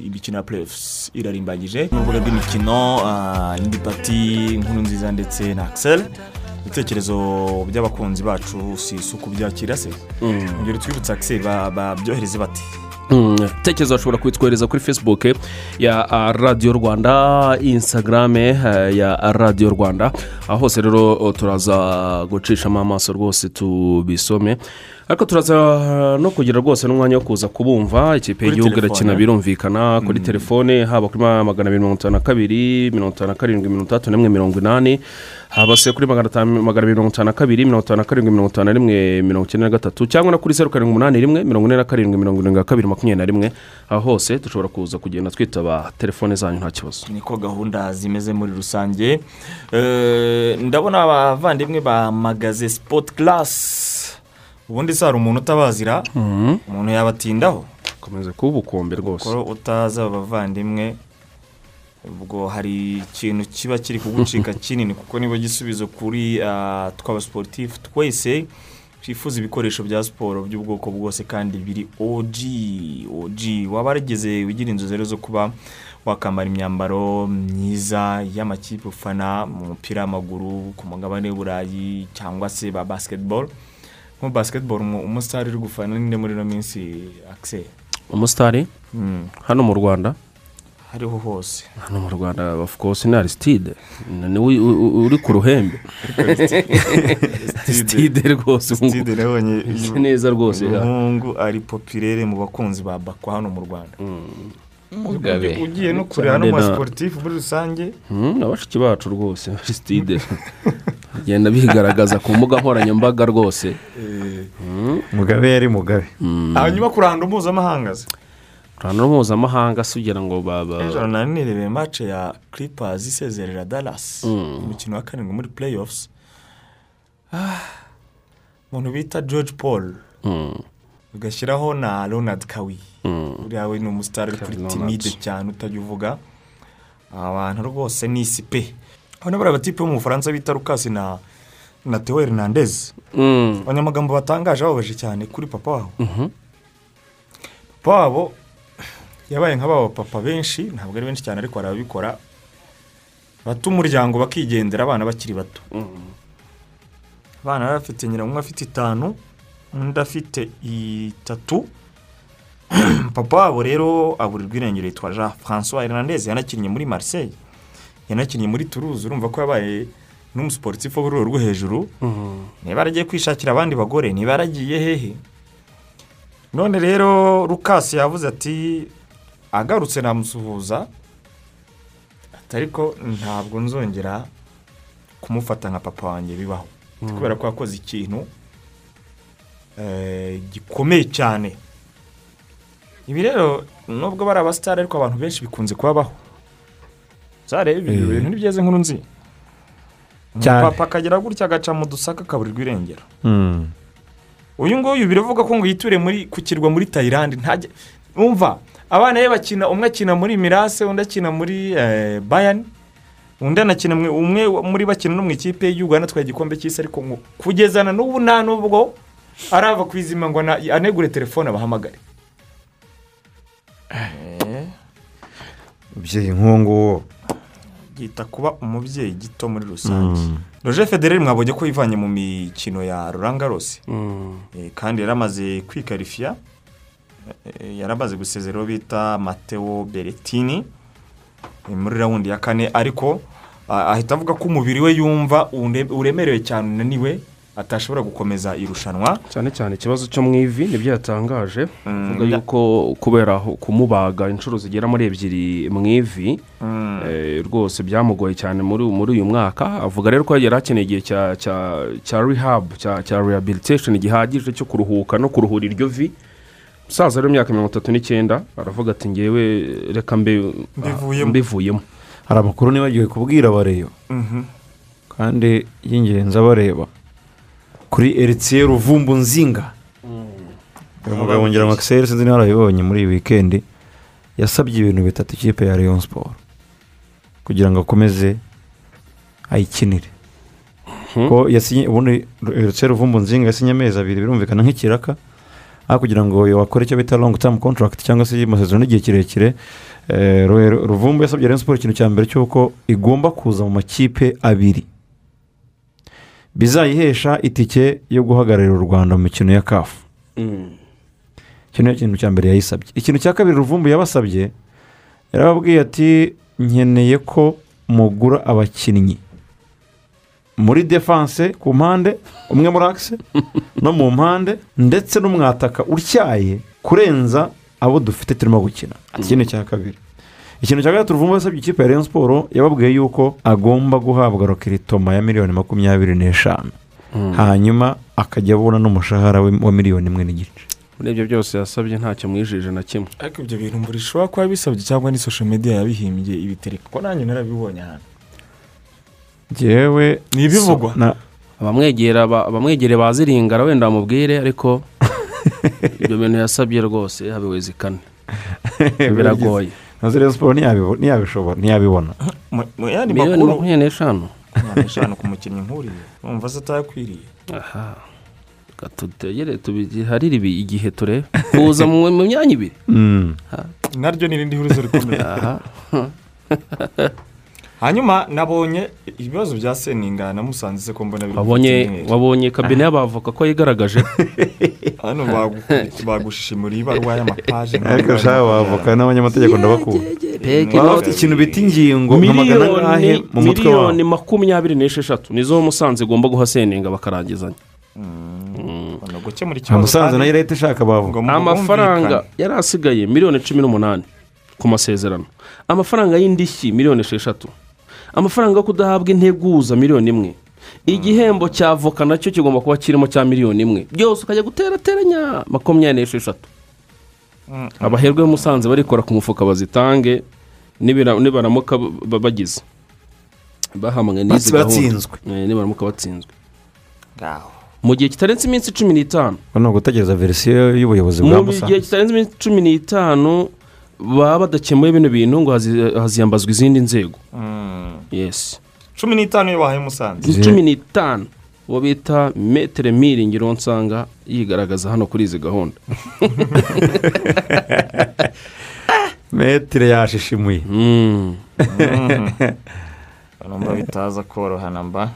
imikino ya playoffs irarimbanyije. Mu rubuga rw'imikino ah, indi pati nkuru nziza ndetse na axel ibitekerezo by'abakunzi bacu si isuku byakira se? Ngero twibutse axel ba- babyohereze bati Mm, ibitekerezo bashobora kubitwohereza kuri facebook ya ah, radiyo rwanda instagram eh, ya radiyo rwanda. Aho hose rero oh, turaza gucishamo amaso rwose tubisome. Ariko turaza no kugira rwose n'umwanya wo kuza kubumva ikipe y'igihugu irakina birumvikana kuri telefone haba kuri ma- magana abiri mirongo itanu na kabiri mirongo itanu na karindwi mirongo itandatu n'imwe mirongo inani. Haba se kuri magana abiri mirongo itanu na kabiri mirongo itanu na karindwi mirongo itanu na rimwe mirongo icyenda na gatatu cyangwa no kuri zeru karindwi umunani rimwe mirongo ine na karindwi mirongo irindwi na kabiri makumyabiri na rimwe. Aho hose dushobora kuza kugenda twitaba telefone zanyu nta kibazo. Niko gahunda zimeze muri rusange. Eh, ndabona abavandimwe ba magaze sipoti karasi ubundi se hari umuntu utabazira umuntu yabatindaho. Komeza kuba ubukombe rwose. kuko utazi aba bavandimwe ubwo hari ikintu kiba kiri kugucika kinini kuko niba gisubizo kuri ah, tw'abasiporutifu twese twifuza ibikoresho bya siporo by'ubwoko bwose kandi biri oji oji waba warageze ugira rero zo kuba wakambara imyambaro myiza y'amakipe ufana mu mupira w'amaguru ku mugabane w'uburayi cyangwa se ba basiketiboro nko basiketiboro umu- umusitari uri gufana ninde muri ino minsi akise umusitari hano mu rwanda? Hariho hose. Hano mu rwanda course ni arisitide ni we uri ku ruhembe. Arisitide rwose ubu ngubu sitide nabonye neza rwose uyu muhungu ari popirere mu bakunzi ba bakwa hano mu rwanda. Mugabe. Ugiye no kureba no mu Cyane na- basiporutifu muri rusange. Mm, abashiki bacu rwose arisitide bagenda bigaragaza ku mbuga nkoranyambaga rwose. Mugabe yari mugabe. Hanyuma ku ruhando mpuzamahanga se? Urabona mpuzamahanga se ugira ngo baba ejo nirebeye mace ya kiripazi isezerera dallas. Umukino wa karindwi muri playoffs. Ah, umuntu bita george paul. Mm, ugashyiraho na ronald kawi. Uriya we ni umusitari uri kuri timide cyane utajya uvuga abantu rwose ni isi pe. Hano bariya batipe bo mu bufaransa bita rukasi na na theo hernandez. Mm, abanyamagambo batangaje bababaje cyane kuri papa wabo. Papa wabo yabaye nk'aba papa benshi ntabwo ari benshi cyane ariko hari ababikora bata umuryango bakigendera abana bakiri bato. Abana bari bafite nyina umwe afite itanu undi afite itatu. Papa wabo rero aburirwa irengero yitwa jean francois hernandez yanakinnye muri marseille. Yanakinnye muri toulouse urumva ko yabaye n'umusiporutifu wo rwego rwo hejuru. Niba yaragiye kwishakira abandi bagore niba yaragiye hehe? None rero rukasi yavuze ati agarutse namusuhuza ariko ntabwo nzongera kumufata nka papa wanjye bibaho. Kubera ko yakoze ikintu eh, gikomeye cyane. Ibi rero nubwo bari abasitari ariko abantu benshi bikunze kubabaho. Zareba ibi Eh. bintu ntibyeze nkuru nzi Cyane. papa akagera gutya agaca mu dusaka akaburirwa irengero Mm. uyu nguyu biravuga ko ngo yiture muri ku kirwa muri tayilandi ntajya umva abana be bakina umwe akina muri mirase undi akina muri eh, bayani undi anakina umwe muri bakina no mu ikipe y'igihugu anatwaye igikombe cy'isi ariko ngo kugezana n'ubu nta n'ubwo arava ku izima ngo anegure telefone abahamagare umubyeyi nk'uwo nguwo yita kuba umubyeyi gito muri rusange. Roger federer mwabonye ko yivanye mu mikino ya rurangarosi Eh, kandi yaramaze kwikarifiya Eh, yaramaze gusezera uwo bita mateo beretini eh, muri rawundi ya kane. Ariko ah, ahita avuga ko umubiri we yumva uremerewe cyane unaniwe atashobora gukomeza irushanwa. Cyane cyane ikibazo cyo mu ivi ni byo yatangaje. Mm, avuga yuko kubera kumubaga inshuro zigera muri ebyiri mu ivi Mm. eh, rwose byamugoye cyane muri muri uyu mwaka. Avuga rero ko yari akeneye igihe cya cya cya rehab cya cya rehabilitation gihagije cyo kuruhuka no kuruhura iryo vi. Umusaza rero w'imyaka mirongo itatu n'icyenda aravuga ati ngewe reka mbe Mbivuyemo. hari amakuru nibagiwe kubwira abareba Mhm. kandi y'ingenzi abareba. Kuri eritiye ruvumbu nzinga uyu mugabo ngira ngo akiseri sinzi niba warabibonye muri iyi wikendi yasabye ibintu bitatu ikipe ya leon siporo kugira ngo akomeze ayikinire. Ko yasinye ubundi eritiye ruvumbu nzinga yasinye amezi abiri birumvikana nk'ikiraka. Aho kugira ngo wakore icyo bita long term contract cyangwa se amasezerano y'igihe kirekire. Eh, Ru- ruvumbu yasabye Rayon Sport ikintu cya mbere cy'uko igomba kuza mu makipe abiri. Bizayihesha itike yo guhagararira u rwanda mu mikino ya kafu icyo ni ikintu cya mbere yayisabye. Ikintu cya kabiri ruvumbu yabasabye yarababwiye ati nkeneye ko mugura abakinnyi. Muri defanse ku mpande umwe muri akise no mu mpande ndetse n'umwataka utyaye kurenza abo dufite turimo gukina. Ati iki ni icya kabiri. Ikintu cya gatatu ruvumbu yasabye ikipe ya siporo yababwiye yuko agomba guhabwa rokiritoma ya miliyoni makumyabiri n'eshanu. Hanyuma akajya abona n'umushahara we wa miliyoni imwe n'igice. Muri ibyo byose yasabye ntacyo mwijije na kimwe. Ariko ibyo bintu mbura ishobora kuba bisabye cyangwa ni social media yabihimbye ibitereka ko nanjye narabibonye ahantu ngewe ni ibivugwa. abamwegereye baziringara wenda bamubwire ariko ibyo bintu yasabye rwose habiwezi kane biragoye. Na Rayon siporo ntiyabishobora ntiyabibona miliyoni makumyabiri n'eshanu Miliyoni eshanu ku mukinnyi nk'uriya wumva se atayakwiriye aha. Reka tutegere tubiharire ibi igihe turebe. Kuza mu myanya ibiri. Mm. naryo ni irindi hurizo rikomeye. Aha. hanyuma nabonye ibibazo bya seninga na musanze se ko mbona biri wabonye wabonye kabine y'abavoka ko yigaragaje. Hano bagu- bagushishimuriye ibaruwa y'amapaje. Ariko shaka wavoka n'abanyamategeko ndabakura baba bafite ikintu bita ingingo nka magana miliyoni mu mutwe wabo miliyoni makumyabiri n'esheshatu. Nizo musanze igomba guha seninga bakarangizanya. Nta ikibazo musanze na yo leta ishaka mu amafaranga yari asigaye miliyoni cumi n'umunani ku masezerano. Amafaranga y'indishyi miliyoni esheshatu amafaranga yo kudahabwa integuza miliyoni imwe. Igihembo cya avoka na cyo kigomba kuba kirimo cya miliyoni imwe. Byose ukajya guterateranya makumyabiri n'esheshatu. Mm. abaherwe musanze barikora ku mufuka bazitange nibaramuka ba- bagize. Bahamwe n'izi batsinzwe. Eh, nibaramuka batsinzwe. Mu gihe kitarenze iminsi cumi n'itanu. Ni ugutegereza verisiyo y'ubuyobozi bwa mu gihe musanze kitarenze iminsi cumi n'itanu baba badakemuye bino bintu ngo hazi- haziyambazwa izindi nzego. Mm. yesi cumi n'itanu iyo wahaye musanze. Izi- cumi n'itanu. Uwo bita metere miringiro nsanga yigaragaza hano kuri izi gahunda. Metire yashishimuye numva bitaza korohana mba.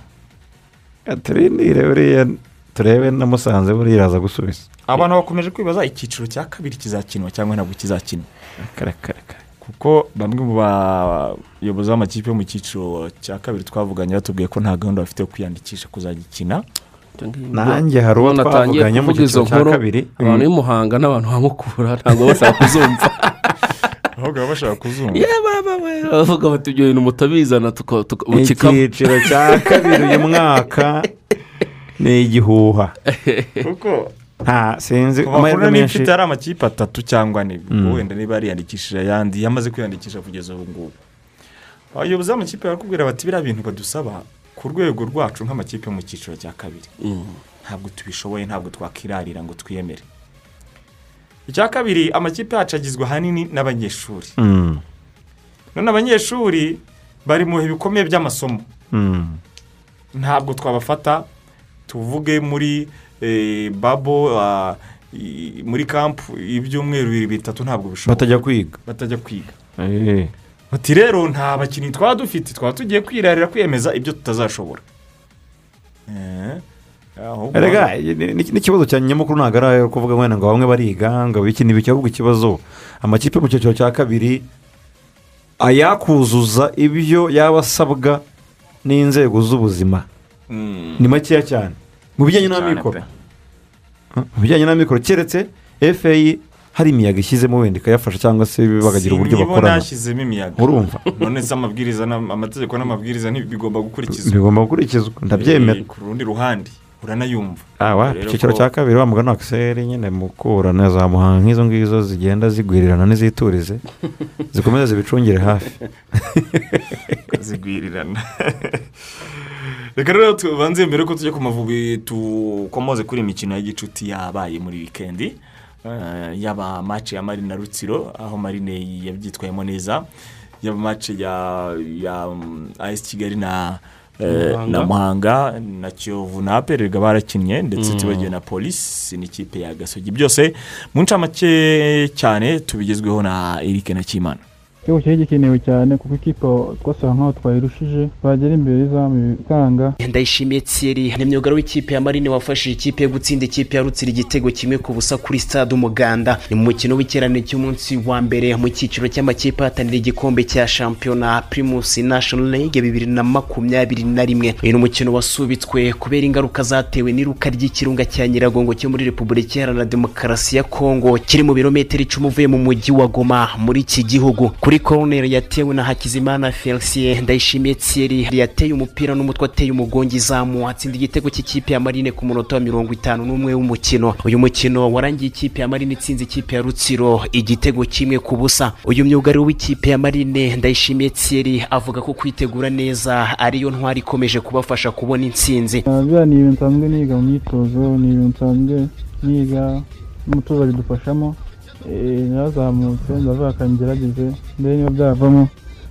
Turindire buriya turebe na musanze buriya iraza gusubiza. Abantu bakomeje kwibaza icyiciro cya kabiri kizakinwa cyangwa ntabwo kizakinwa kare kare kare. Kuko bamwe mu bayobozi b'amakipe yo mu cyiciro cya kabiri twavuganye batubwiye ko nta gahunda bafite yo kwiyandikisha kuzagikina. Nanjye hari uwo twavuganye mu cyiciro cya kabiri. abantu b'i muhanga n'abantu ba mukura ntabwo bashaka kuzumva. Ahubwo baba bashaka kuzumva. Yewe baba we bavuga bati ibyo bintu mutabizana tuka- tuka- mukikamo icyiciro cya kabiri uyu mwaka. ni igihuha kuko nta sinzi amahirwe menshi mfite hari amakipe atatu cyangwa ane Mm. wenda niba yariyandikishije ayandi yamaze kwiyandikisha kugeza ubu ngubu. Abayobozi b'amakipe barakubwira bati biriya bintu badusaba ku rwego rwacu nk'amakipe mu cyiciro cya kabiri. Ntabwo tubishoboye ntabwo twakirarira ngo twiyemere. Icya kabiri amakipe yacu agizwe ahanini n'abanyeshuri. Mm, none abanyeshuri bari mu bihe bikomeye by'amasomo. Mm. ntabwo twabafata tuvuge muri eh, babo ah, muri kampu ibyumweru bibiri bitatu ntabwo bishoboka. Batajya kwiga. Batajya kwiga. Eh, bati rero nta bakinnyi twaba dufite twaba tugiye kwirarira kwiyemeza ibyo tutazashobora. Eh, n'ikibazo cya nyamukuru ntabwo ari ayo kuvuga wenda ngo bamwe bariga ngo biki n'ibiki ahubwo ikibazo amakipe mu cyiciro cya kabiri ayakuzuza ibyo yaba asabwa n'inzego z'ubuzima. Mm. ni makeya cyane. Mu bijyanye n'amikoro. mu bijyanye n'amikoro keretse efeyi hari imiyaga ishyizemo wenda ikayafasha cyangwa se bakagira uburyo bakorana. urumva. None se amabwiriza amategeko n'amabwiriza ntibigomba gukurikizwa. Bigomba gukurikizwa. Ndabyemera. Ku rundi ruhande. Uranayumva icyiciro cya kabiri wa mugani wa akiseri nyine mukurana za muhanga nk'izo ngizo zigenda zigwirirana n'iziturize zikomeza zibicungire hafi zigwirirana reka rero tubanze mbere ko tujya ku mavubi tukomoze kuri iyi mikino y'igicuti yabaye muri wikendi Eh, yaba mace ya marine na rutsiro aho marine yabyitwayemo neza yaba mace ya ya mm, kigali na. Na muhanga na kiyovu na apererwa barakinnye ndetse tubagiwe na polisi n'ikipe ya gasogi. Byose mu ncamake cyane tubigezweho na eric na kimana igitego cyari gikenewe cyane kuko ikipe twasaga nkaho twayirushije twagera imbere y'izamu bikanga ndayishimiye thierry. Ni myugariro w'ikipe ya marine wafashije ikipe yo gutsinda ikipe ya rutsira igitego kimwe ku busa kuri stade umuganda. Ni mu mukino w'ikirane cy'umunsi wa mbere mu cyiciro cy'amakipe ahatanira igikombe cya shampiyona primus national league bibiri na makumyabiri na rimwe. Uyu ni umukino wasubitswe kubera ingaruka zatewe n'iruka ry'ikirunga cya nyiragongo cyo muri repubulika iharanira demokarasi ya kongo kiri mu birometero icumi uvuye mu mujyi wa goma muri iki gihugu. Kuri koroneri yatewe na hakizimana felicien ndayishimiye thierry. Yateye umupira n'umutwe ateye umugongo izamu atsinda igitego cy'ikipe ya marine ku munota wa mirongo itanu n'umwe w'umukino. Uyu mukino warangiye ikipe ya marine itsinze ikipe ya rutsiro. Igitego kimwe ku busa. Uyu myugariro w'ikipe ya marine ndayishimiye thierry avuga ko kwitegura neza ariyo ntwari ikomeje kubafasha kubona intsinzi. Ah, biriya ni ibintu nsanzwe niga mu myitozo ni ibintu nsanzwe niga n'umutoza bidufashamo narazamutse ndavuga aka ngerageze mbere niba byavamo.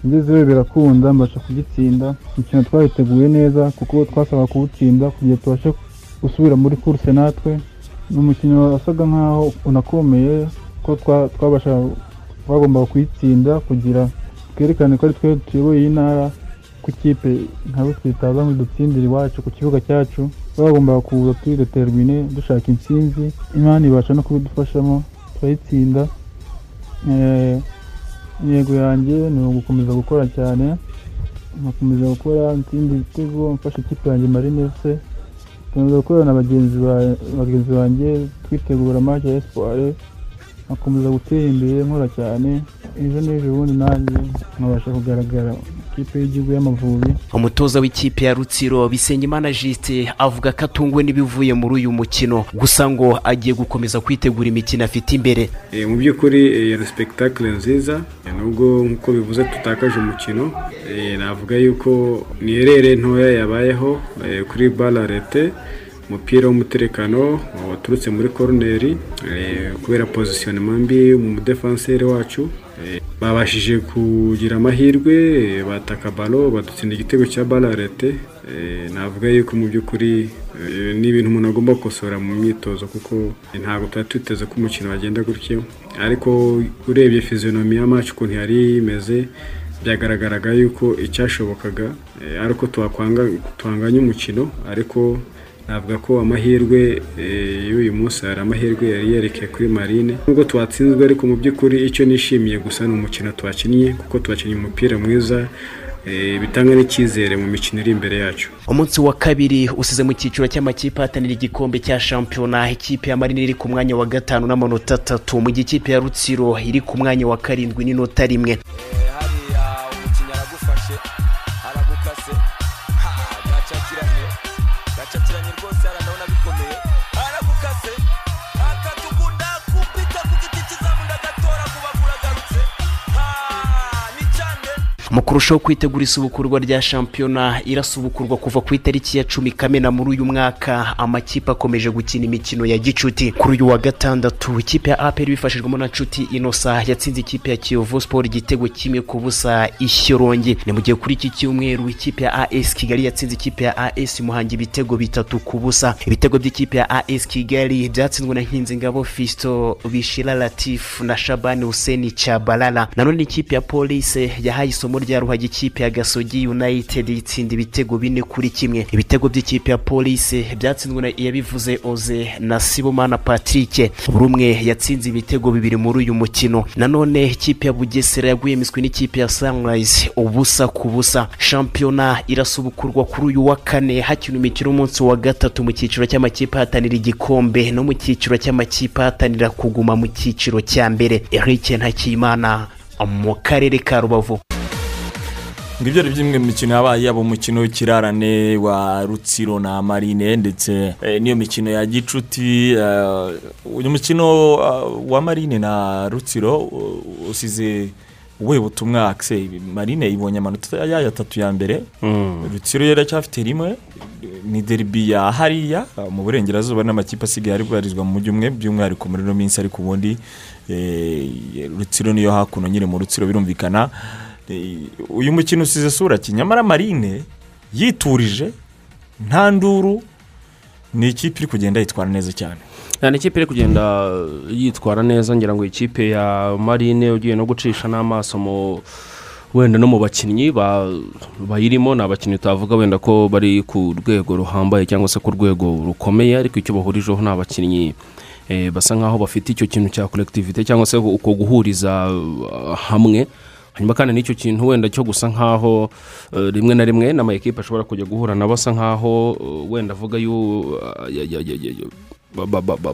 Ngezeyo birakunda mbasha kugitsinda. Umukino twawiteguye neza kuko twasaba kuwutsinda kugira tubashe gusubira muri kurse natwe. Ni umukino wasaga nkaho unakomeye ko twa- twabasha twagombaga kuyitsinda kugira twerekane ko ari twe tuyoboye iyi ntara ko ikipe nka Rutsiro itaza ngo idutsindire iwacu ku kibuga cyacu. Bagombaga kuza tuyidetermine dushaka intsinzi. Imana ibasha no kubidufashamo. Turayitsinda Eh, intego yanjye ni ugukomeza gukora cyane. Nkakomeza gukora ntsinda ibitego mfasha ikipe yanjye marine se tukomeza gukorana na bagenzi ba- bagenzi banjye twitegura match ya espoir. Nkakomeza gutera imbere nkora cyane. Ejo n'ejo bundi nanjye nkabasha kugaragara. Ikipe y'igihugu y'amavubi. Umutoza w'ikipe ya rutsiro bisengimana jisite avuga ko atunguwe n'ibivuye muri uyu mukino. Gusa ngo agiye gukomeza kwitegura imikino afite imbere. Eh, mu by'ukuri eh, yari sipegitakire nziza. Eh, nubwo nk'uko bivuze tutakaje umukino. Eh, navuga yuko ni erere ntoya yabayeho eh, kuri bararete umupira w'umutekano waturutse muri koroneri eh, kubera pozisiyonema mbi mu mudefanseri wacu eh, babashije kugira amahirwe eh, bataka balo badutsinda igitego cya bararete eh, navuga yuko mu by'ukuri ni ibintu umuntu agomba gukosora mu myitozo kuko ntabwo tuba tuteze ko umukino wagenda gutyo. Ariko urebye fiziyonomi ya maci ukuntu yari imeze byagaragaraga yuko icyashobokaga ari uko twakwanga twanganya umukino ariko navuga ko amahirwe eh, y'uyu munsi hari amahirwe yari yerekeye kuri marine. Nubwo twatsinzwe ariko mu by'ukuri icyo nishimiye gusa ni umukino twakinnye kuko twakinnye umupira mwiza eh, bitanga n'icyizere mu mikino iri imbere yacu. Umunsi wa kabiri usize mu cyiciro cy'amakipe ahatanira igikombe cya shampiyona. Ikipe ya marine iri ku mwanya wa gatanu n'amanota atatu. Mu gihe ikipe ya rutsiro iri ku mwanya wa karindwi n'inota rimwe. Kurushaho kwitegura isubukurwa rya shampiyona irasubukurwa kuva ku itariki ya cumi kamena muri uyu mwaka. Amakipe akomeje gukina imikino ya gicuti. Kuri uyu wa gatandatu ikipe ya aperi bifashijwemo na nshuti inosa. Yatsinze ikipe ya kiyovu siporo igitego kimwe ku busa ishyorongi. Ni mu gihe kuri iki cyumweru ikipe ya as kigali yatsinze ikipe ya as muhangi ibitego bitatu ku busa. Ibitego by'ikipe ya as kigali byatsinzwe na nkinzingabo fisto bishira latif na shabani huseni chabalala. Nanone ikipe ya polise yahaye isomo rya ruhagi ikipe ya gasogi united itsinda ibitego bine kuri kimwe. Ibitego by'ikipe ya polise byatsinzwe na iyabivuze oze na sibomana patrick. Buri umwe yatsinze ibitego bibiri muri uyu mukino. Nanone ikipe ya bugesera yaguye miswi n'ikipe ya sunrise ubusa ku busa. Shampiyona irasubukurwa kuri uyu wa kane hakinwa imikino umunsi wa gatatu mu cyiciro cy'amakipe ahatanira igikombe no mu cyiciro cy'amakipe ahatanira kuguma mu cyiciro cya mbere. Eric ntakimana mu karere ka rubavu. Ngibyo ari byimwe mu mikino yabaye yaba umukino w'ikirarane wa rutsiro na marine ndetse eh, n'iyo mikino ya gicuti eh, uyu mukino eh, wa marine na rutsiro usize ubuhe butumwa akise marine ibonye amanota yayo atatu ya mbere. Rutsiro yari acyafite rimwe ni deribi ya hariya mu burengerazuba n'amakipe asigaye ari bwarizwa mu mujyi umwe by'umwihariko muri ino minsi ariko ubundi rutsiro niyo hakuno nyine mu rutsiro birumvikana. Uyu mukino usize sura ki nyamara marine yiturije nta nduru ni ikipe iri kugenda yitwara neza cyane. Ni ikipe iri kugenda yitwara neza ngira ngo ikipe ya marine ugiye no gucisha n'amaso mu wenda no mu bakinnyi ba- bayirimo ni abakinnyi utavuga wenda ko bari ku rwego ruhambaye cyangwa se ku rwego rukomeye ariko icyo bahurijeho ni abakinnyi eh, basa nkaho bafite icyo kintu cya kolektivite cyangwa se uko guhuriza uh, hamwe. Hanyuma kandi n'icyo kintu wenda cyo gusa nkaho eh, rimwe na rimwe n'amayikipe ashobora kujya guhura nabo asa nkaho eh, wenda avuga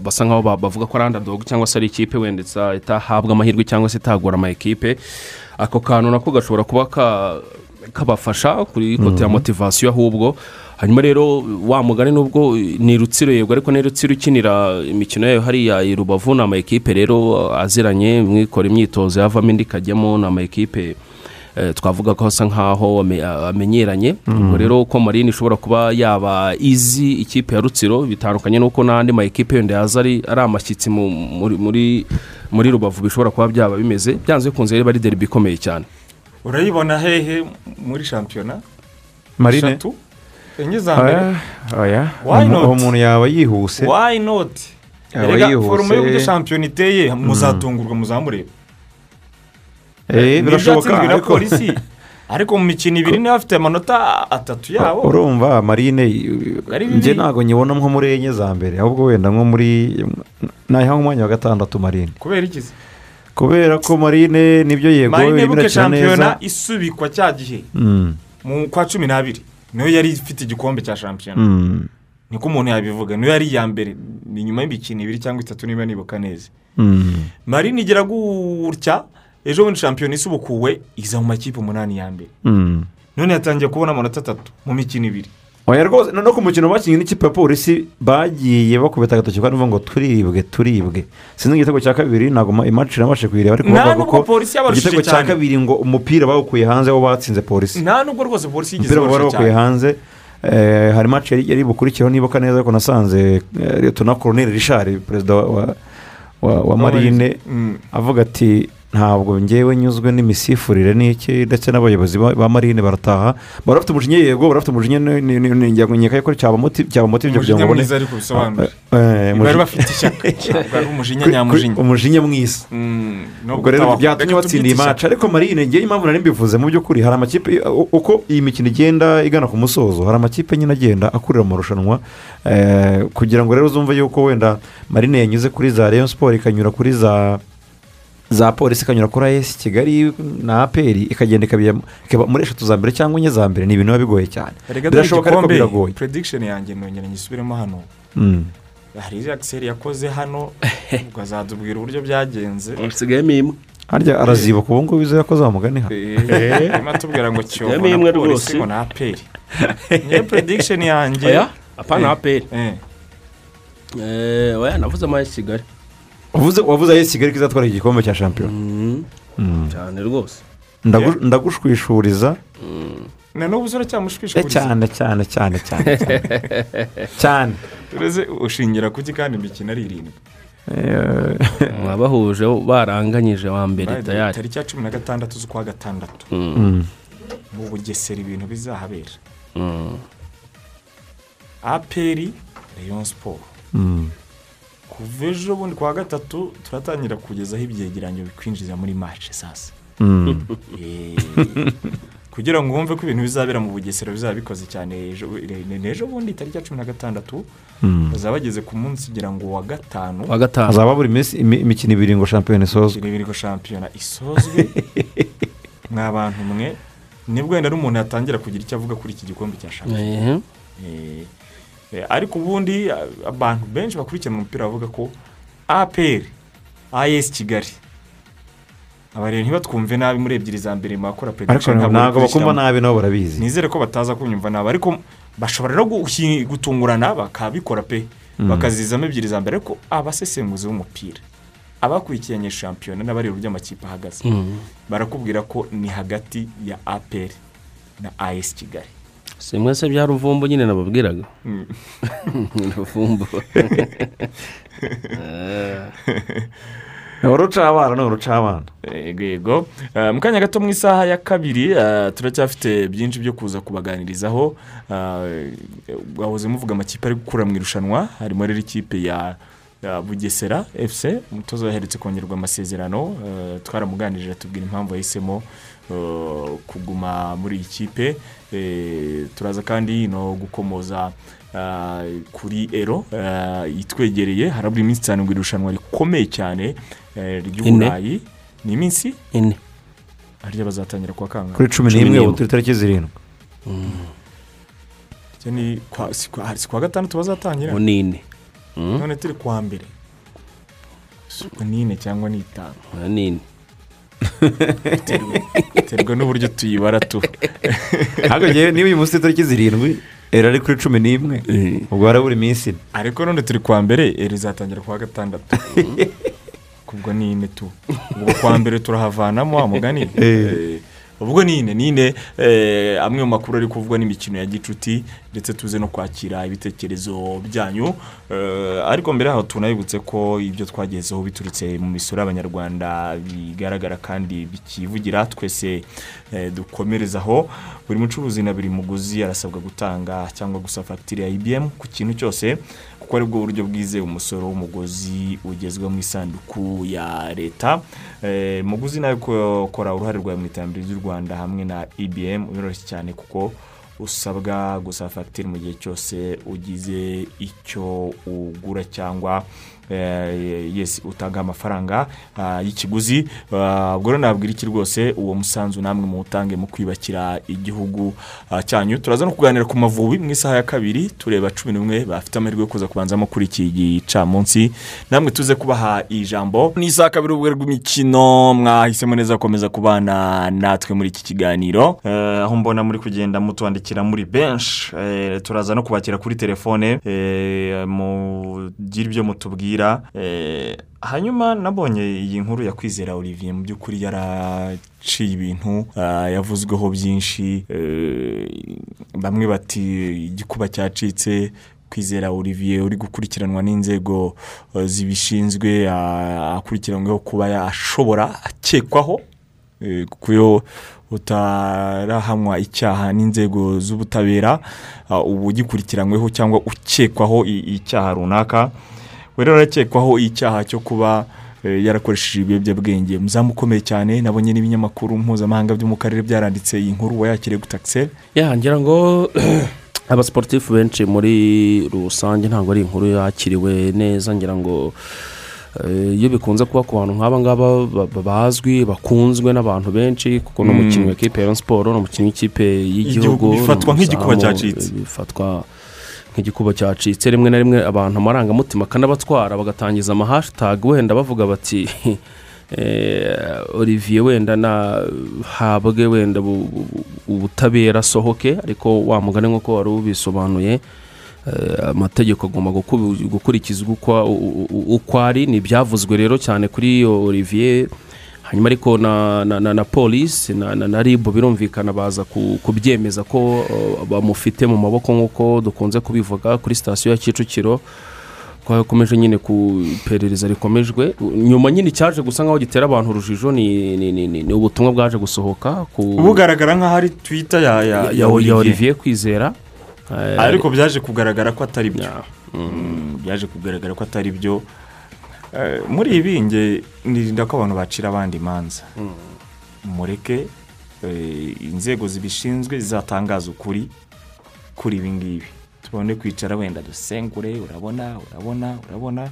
basa nkaho ba- bavuga ko ari andadogo cyangwa se ari ikipe wenda ita- itahabwa amahirwe cyangwa se itagura amayikipe ako kantu nako gashobora kuba ka- kabafasha kuri kote ya Mhm. motivasiyo ahubwo hanyuma rero wa mugani nubwo ni rutsiro yego ariko ni rutsiro ukinira imikino yayo hariya i rubavu ni amayikipe rero aziranye mwikora imyitozo yavamo indi ikajyamo ni amayikipe eh, twavuga ko asa nkaho ame- amenyeranye. Mhm. ubwo rero ko marine ishobora kuba yaba izi ikipe ya rutsiro bitandukanye n'uko n'andi mayikipe yenda yaza ari ari amashyitsi mu- muri muri muri rubavu bishobora kuba byaba bimeze. Byanze bikunze rero ari deribi ikomeye cyane. Urayibona hehe muri shampiyona marine? Eshatu enye za mbere. Oya uwo muntu yaba yihuse. Why not? Yaba erega yihuse. forume y'uburyo shampiyona iteye Mm. muzatungurwa muzamureba Eh, birashoboka na ariko polisi. Ariko mu mikino ibiri niba bafite amanota atatu yabo. Urumva marine njye ntabwo nyibona nko muri enye za mbere ahubwo wenda nko muri nayiha nk'umwanya wa gatandatu marine. Kubera ikizi kubera ko marine ni byo yego marine buke shampiyona isubikwa cya gihe. Mm. mu kwa cumi n'abiri. Niyo yari ifite igikombe cya shampiyona Mm. niko umuntu yabivuga niyo yari iya mbere ni nyuma y'imikino ibiri cyangwa itatu niba nibuka neza Mm. marine igira gutya ejo bundi shampiyona isubukuwe iza mu makipe umunani ya mbere Mm. none yatangiye kubona amanota atatu mu mikino ibiri oya rwose no ku mukino bakinnye n'ikipe ya polisi bagiye bakubita agatoki kandi bavuga ngo turibwe turibwe sinzi igitego cya kabiri ntabwo ma- imaci nabashe kuyireba ariko bavuga ko igitego cya kabiri ngo umupira bawukuye hanze wo batsinze polisi. Nta nubwo rwose polisi yigeze bakuye cyane. hanze eh, hari maci yari bukurikiyeho nibuka neza ariko nasanze eh, liyetona koroneri rishari perezida wa marine Mm. avuga ati ntabwo ngewe nyuzwe n'imisifurire n'iki ndetse n'abayobozi ba marine barataha. Bari bafite umujinya yego bari bafite umujinya nkeka ko cyabamoti- cyabamotivye kugira ngo ariko bisobanura Eh, eh, bari bafite ishyaka. Umujinya nyamujinya umujinya mwiza ubwo rero byatumye iyi maci ariko marine ngewe impamvu nari mbivuze mu by'ukuri hari amakipe uko iyi mikino igenda igana ku musozo hari amakipe nyine agenda akurira mu marushanwa eh, kugira ngo rero uzumve yuko wenda marine yanyuze kuri za rayon siporo ikanyura kuri za za polisi ikanyura kuri ayesi kigali na aperi ikagenda ikaba muri eshatu za mbere cyangwa enye za mbere. Ni ibintu biba bigoye cyane. Birashoboka ariko biragoye. prediction yanjye nongera nyisubiremo hano. Mm. hari akiseri yakoze hano ubwo azatubwira uburyo byagenze. Hasigayemo imwe. Harya arazibuka ubu ngubu izo yakoze wa mugani ha? Eh, arimo atubwira ngo imwe na polisi ngo na aperi niyo prediction yanjye. Oya apana Eh, aperi eh. Eh, oya navuze amaye kigali. Wavuze ayesi kigali ko izatwara igikombe cya shampiyona Mm, Mm. cyane rwose Ndagu- ndagushwishuriza na n'ubu Eh, uracyamushwishuriza cyane cyane cyane cyane cyane. cyane. Ureze ushingira kuki kandi imikino ari irindwi Eh, mwabahuje baranganyije wa mbere tayari. tariki ya cumi na gatandatu z'ukwa gatandatu. Mm. mu bugesera ibintu bizahabera. Mm. aperi rayon siporo Mm. Kuva ejo bundi kwa gatatu turatangira kugezaho ibyegeranyo bikwinjiza muri mace sasa. Mm. Eh, kugira ngo wumve ko ibintu bizabera mu bugesera bizaba bikoze cyane ejo ni- ni bundi tariki ya cumi na gatandatu Mm. bazaba bageze ku munsi ugira ngo wa gatanu. Wa gatanu. Hazaba buri minsi imi- imikino ibiri ngo shampiyona isozwe. Imikino ibiri ngo shampiyona isozwe. Mwa bantu mwe ni bwo wenda n'umuntu yatangira kugira icyo avuga kuri iki gikombe cya shampiyona. Ariko ubundi a- abantu benshi bakurikirana umupira bavuga ko apr as kigali. Abareba ntibatwumve nabi muri ebyiri za mbere makora ariko prediction ntabwo bakumva nabi nabo barabizi. Nizere ko bataza kunyumva nabi ariko bashobora no gutungurana bakabikora pe. Bakazizamo ebyiri za mbere ariko abasesenguzi b'umupira abakurikiranye shampiyona n'abareba uburyo amakipe ahagaze mm. barakubwira ko ni hagati ya apr na as kigali. Si mwese bya ruvumbu nyine nababwiraga. Mm. ruvumbu ni urucabana ni urucabana yego yego. Eh, mu kanya gato mu isaha ya kabiri eh, turacyafite byinshi byo kuza kubaganirizaho. Eh, wahoze muvuga amakipe ari gukura mu irushanwa harimo rero ikipe ya ya bugesera fc umutoza waherutse kongerwa amasezerano. Eh, twaramuganirije tubwira impamvu yahisemo eh, kuguma muri iyi kipe Eh, turaza kandi no gukomoza eh, kuri ero eh, itwegereye harabura iminsi itanu ngo irushanwa rikomeye cyane eh, ry'uburayi ni iminsi? Ine. Harya bazatangira kuwa kangahe kuri cumi n'imwe ubu turi tariki zirindwi. Kwa- si kuwa gatandatu bazatangira? Ngo ni ine. Mm, none turi kuwa mbere. Ni ine cyangwa ni itanu. Ni ine. Biterwa n'uburyo tuyibara tu ngewe niba uyu munsi tariki zirindwi era ari kuri cumi n'imwe. Ubwo harabura iminsi ine ariko none turi kuwa mbere eri izatangira kuwa gatandatu. Ubwo ni ine tu. Ubwo kuwa mbere turahavanamo wa mugani? Eh, ubwo ni ine ni ine eh, amwe mu makuru ari kuvugwa n'imikino ya gicuti ndetse tuze no kwakira ibitekerezo byanyu. Eh, ariko mbere yaho tunabibutse ko ibyo twagezeho biturutse mu misoro y'abanyarwanda bigaragara kandi bikivugira twese eh, dukomerezaho buri mucuruzi na buri muguzi arasabwa gutanga cyangwa gusa fagitire ya ibm ku kintu cyose. Kuko ari bwo buryo bwizewe umusoro w'umugozi ugezwa mu isanduku ya leta. Eh, muguzi nawe ko- kora uruhare rwawe mu iterambere ry'u rwanda hamwe na ibm biroroshye cyane kuko usabwa gusaba fagitire mu gihe cyose ugize icyo ugura cyangwa eh, yes utanga amafaranga ah, y'ikiguzi. Ah, ubwo rero nabwira iki rwose uwo musanzu namwe muwutange mu kwiyubakira igihugu ah, cyanyu. Turaza no kuganira ku mavubi mu isaha ya kabiri tureba cumi n'umwe bafite amahirwe yo kuza kubanzamo kuri iki gicamunsi. Namwe tuze kubaha ijambo ni isaha kabiri ubwo rw'imikino mwahisemo neza gukomeza kubana natwe muri iki kiganiro. Eh, aho mbona muri kugenda mutwandikira muri benshi Eh, turaza no kubakira kuri telefone mugire ibyo mutubwira. Eh, hanyuma nabonye iyi nkuru ya kwizera olivier mu by'ukuri yaraciye ibintu ah, yavuzweho byinshi eh, bamwe bati igikuba cyacitse kwizera olivier uri gukurikiranwa n'inzego eh, zibishinzwe ah, akurikiranyweho kuba yashobora akekwaho iyo utarahamwa icyaha n'inzego z'ubutabera ah, uba ugikurikiranyweho cyangwa ukekwaho icyaha runaka. Rero arakekwaho icyaha cyo kuba eh, yarakoresheje ibiyobyabwenge. Muzamu ukomeye cyane nabonye n'ibinyamakuru mpuzamahanga byo mu karere byaranditse iyi nkuru wayakiriye gutakiseri ya ngira ngo abasiporutifu benshi muri rusange ntabwo ari inkuru yakiriwe neza. Ngira ngo Eh, iyo bikunze kuba ku bantu nk'aba ngaba ba- ba- bazwi bakunzwe n'abantu benshi kuko ni umukinnyi w'ikipe ya Rayon siporo ni umukinnyi w'ikipe y'igihugu Igihugu bifatwa nk'igikuba umuzamu, cyacitse. bifatwa nk'igikuba cyacitse rimwe na rimwe abantu amarangamutima akanabatwara bagatangiza amahashitage wenda bavuga bati eh, olivier wenda nahabwe wenda bu- bu- ubutabera asohoke ariko wa mugani nk'uko wari ubisobanuye eh, amategeko agomba guku- gukurikizwa uko ari ni ibyavuzwe rero cyane kuri olivier hanyuma ariko na, na, na, na polisi na, na, na ribu birumvikana baza ku, kubyemeza ko uh, bamufite mu maboko nk'uko dukunze kubivuga kuri sitasiyo ya kicukiro ko hakomeje nyine ku iperereza rikomejwe. Nyuma nyine icyaje gusa nk'aho gitera abantu urujijo ni, ni, ni, ni, ni ubutumwa bwaje gusohoka ku bugaragara nk'aho ari twita ya ya ya, ya olivier. Kwizera. Eh, ariko byaje kugaragara ko atari byo. Mm, byaje kugaragara ko atari byo. Eh, muri ibi nge nirinda ko abantu bacira abandi imanza. Mureke eh, inzego zibishinzwe zizatangaza ukuri kuri ibi ngibi. Tubone kwicara wenda dusengure urabona urabona urabona.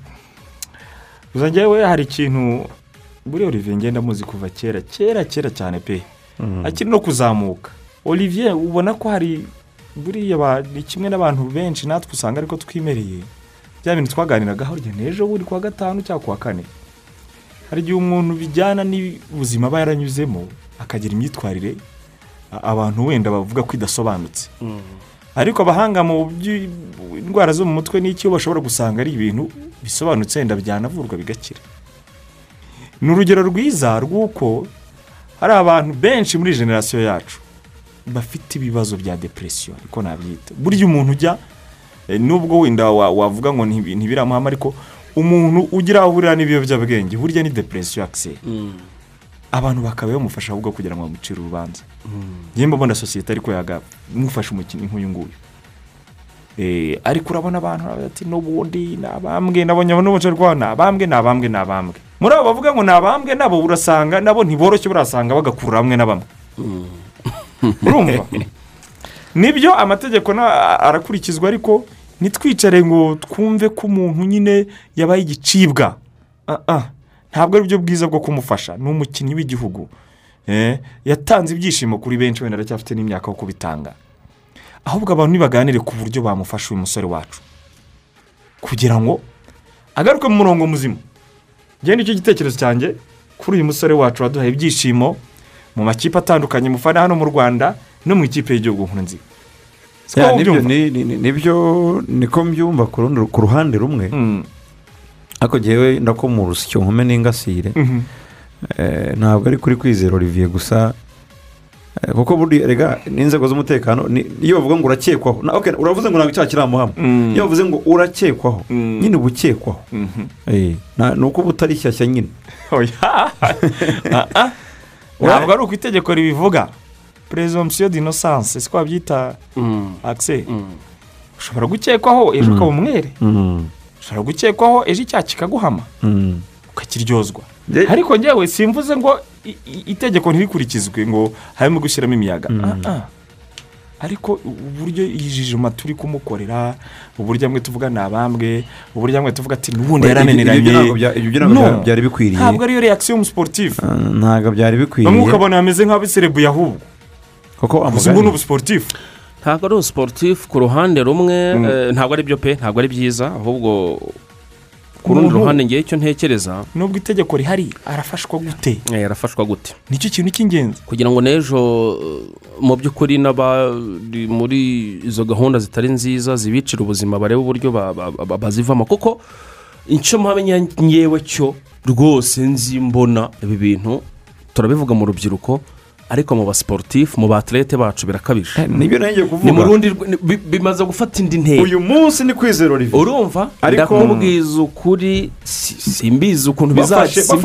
Gusa njyewe hari ikintu buri olivier ngenda muzi kuva kera kera kera cyane pe. Akiri no kuzamuka. Olivier ubona ko hari buriya ni kimwe n'abantu benshi natwe usanga ariko twimereye. Bya bintu twaganiragaho urya n'ejo buri kuwa gatanu cyangwa kuwa kane. Hari igihe umuntu bijyana n'ubuzima aba yaranyuzemo akagira imyitwarire abantu wenda bavuga ko idasobanutse. Ariko abahanga mu by'indwara zo mu mutwe n'icyo bashobora gusanga ari ibintu bisobanutse wenda byanavurwa bigakira. Ni urugero rwiza rw'uko hari abantu benshi muri generasiyo yacu bafite ibibazo bya depresiyo ariko nabyita. Burya umuntu ujya nubwo wenda wa- wavuga ngo ntibi- ntibiramuhama ariko umuntu ugira aho ahurira n'ibiyobyabwenge burya ni depresiyo akiseri abantu bakaba bamufasha ahubwo kugira ngo bamucire urubanza. Njyewe mbona sosiyete ariko yamufasha umukinnyi nk'uyu nguyu. Eh, ariko urabona abantu baravuga ati n'ubundi ni abambwe nabonye abantu bose rwa ni abambwe ni abambwe ni abambwe muri abo bavuga ngo ni abambwe nabo urasanga nabo ntiboroshye burasanga bagakurura bamwe na bamwe urumva? ni byo amategeko arakurikizwa ariko ntitwicare ngo twumve ko umuntu nyine yabaye igicibwa. Ntabwo ari byo bwiza bwo kumufasha. Ni umukinnyi w'igihugu. Eh, yatanze ibyishimo kuri benshi wenda aracyafite n'imyaka yo kubitanga. Ahubwo abantu nibaganire ku buryo bamufasha uyu musore wacu. Kugira ngo agaruke mu murongo muzima. Ngende icyo gitekerezo cyanjye kuri uyu musore wacu waduhaye ibyishimo mu makipe atandukanye mufana hano mu rwanda no mu ikipe y'igihugu Ya, ni byo niko mbyumva ku ruhande rumwe ariko ngewe ndako mu rusyo nkome n'ingasire Mhm. Eh, ntabwo ari kuri kwizera olivier gusa Eh, kuko buriya rega n'inzego z'umutekano iyo bavuga ngo urakekwaho uravuze ngo ntabwo icyaha kiramuhama Mm. iyo bavuze ngo urakekwaho Mm. nyine uba ukekwaho Mhm. Eh, na- ni uko uba utari shyashya nyine Oya. Ah, ah. ntabwo ari uko itegeko ribivuga presumption d'innocence siko babyita akise ushobora gukekwaho ejo ukaba umwere Mm. ushobora gukekwaho ejo icyaha kikaguhama Mm. ukakiryozwa. Ariko ngewe simvuze ngo itegeko ntirikurikizwe ngo harimo gushyiramo imiyaga. Ah, ah. ariko uburyo yijijima turi kumukorera uburyo amwe tuvuga ni abambwe uburyo amwe tuvuga ati n'ubundi yarananiranye ibyo ntabwo byari bikwiriye. ntabwo ariyo reakisiyo y'umusiporutifu Ah, ntabwo byari bikwiriye. Bamwe ukabona bameze nk'abiserebuye ahubwo kuko ubu ni ubusiporutifu ntabwo ari ubusiporutifu ku ruhande rumwe eh, ntabwo ari byo pe ntabwo ari byiza. Ahubwo ku rundi ruhande ngewe icyo ntekereza. Nubwo itegeko rihari arafashwa gute? Eh, arafashwa gute. Nicyo kintu cy'ingenzi. Kugira ngo n'ejo eh, mu by'ukuri n'abari muri izo gahunda zitari nziza zibicira ubuzima barebe uburyo ba- ba- ba- bazivamo. Kuko icyo mpamenya ngewe cyo rwose nzi mbona ibi bintu turabivuga mu rubyiruko ariko mu basiporutifu mu baterete bacu birakabije. Nibyo nagiye kuvuga. Ni mu rundi bimaze gufata indi ntera. Uyu munsi ni kwizera olivier. Urumva? Ndakubwiza ukuri si- simbizi ukuntu bizagenda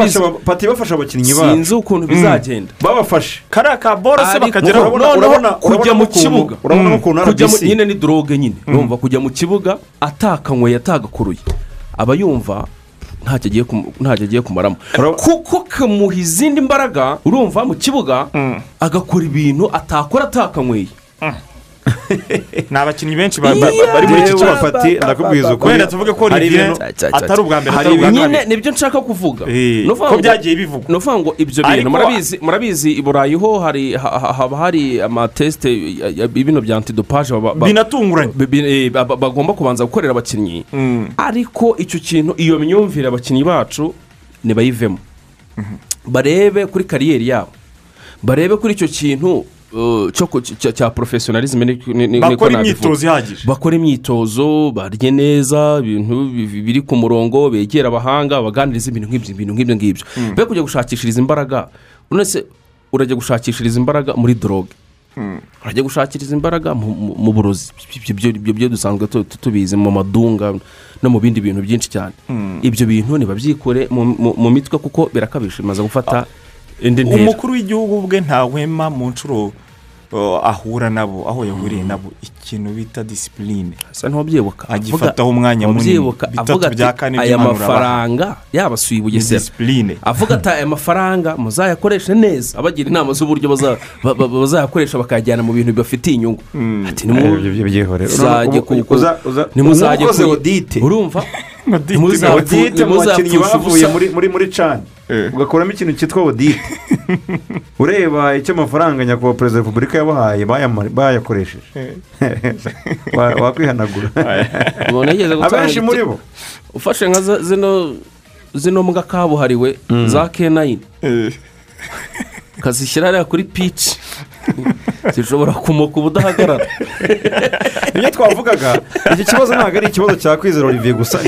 pati bafashe abakinnyi bacu sinzi ukuntu bizagenda. Babafashe. Kariya ka boro se Ariko bakagera urabona- kujya mu kibuga. urabona Mm. ukuntu RBC nyine ni doroge nyine. Urumva kujya mu kibuga atakanyweye atagakuruye aba yumva ntacyo agiye kumaramo kuko kamuha izindi mbaraga urumva mu kibuga agakora ibintu atakora atakanyweye ni abakinnyi benshi bari muri iki ba- kibazo. ba- Pati, ndakubwiza ukuri. wenda tuvuge ko Olivier ibintu- atari ubwa mbere atari ubwa nyine ni byo nshaka kuvuga. Ko byagiye bivugwa. ni ukuvuga ngo ibyo bintu. Murabizi murabizi i burayi ho haba hari amatesite bino bya antidopaje binatunguranye. bi- bi- eh, ba- ba- bagomba kubanza gukorera abakinnyi. Ariko icyo kintu iyo myumvire abakinnyi bacu nibayivemo barebe kuri kariyeri yabo. Barebe kuri icyo kintu cya- niko bakora imyitozo ihagije bakora imyitozo barye neza ibintu bi- biri ku murongo begera abahanga baganiriza ibintu nk'ibyo ibintu nk'ibyo ngibyo be kujya gushakishiriza imbaraga none se urajya gushakishiriza imbaraga muri doroge urajya gushakiriza imbaraga mu- burozi Ibyo- byo dusanzwe tu- tu- tubizi mu madunga no mu bindi bintu byinshi cyane ibyo bintu ntibabyikore mu mitwe kuko birakabije bimaze gufata indi ntera. Umukuru w'igihugu bwe ntahwema mu nshuro uh, ahura nabo aho yahuriye nabo. Ikintu bita disipurine asa ntubyibuka agifataho umwanya munini. ntubyibuka bitatu avuga bya ati kane aya by'impanuro abaha." mafaranga yabasuye i bugesera disipurine avuga ati aya mafaranga muzayakoreshe neza. Abagira inama z'uburyo baza- ba- ba- bazayakoresha bakayajyana mu bintu bibafitiye inyungu. Ati nimuzajye umukozi ku- odite. Urumva? Muri muri cani ugakuramo ikintu cyitwa odite ureba icyo amafaranga nyakubahwa perezida wa repubulika yabahaye bayakoresheje. Wa- wakwihanagura. Abenshi muri bo. Ufashe nka zino zino mbwa kabuhariwe za kenayini ukazishyira hariya kuri pici zishobora kumoka ubudahagarara ibyo twavugaga iki kibazo ntabwo ari ikibazo cya kwizera olivier gusa.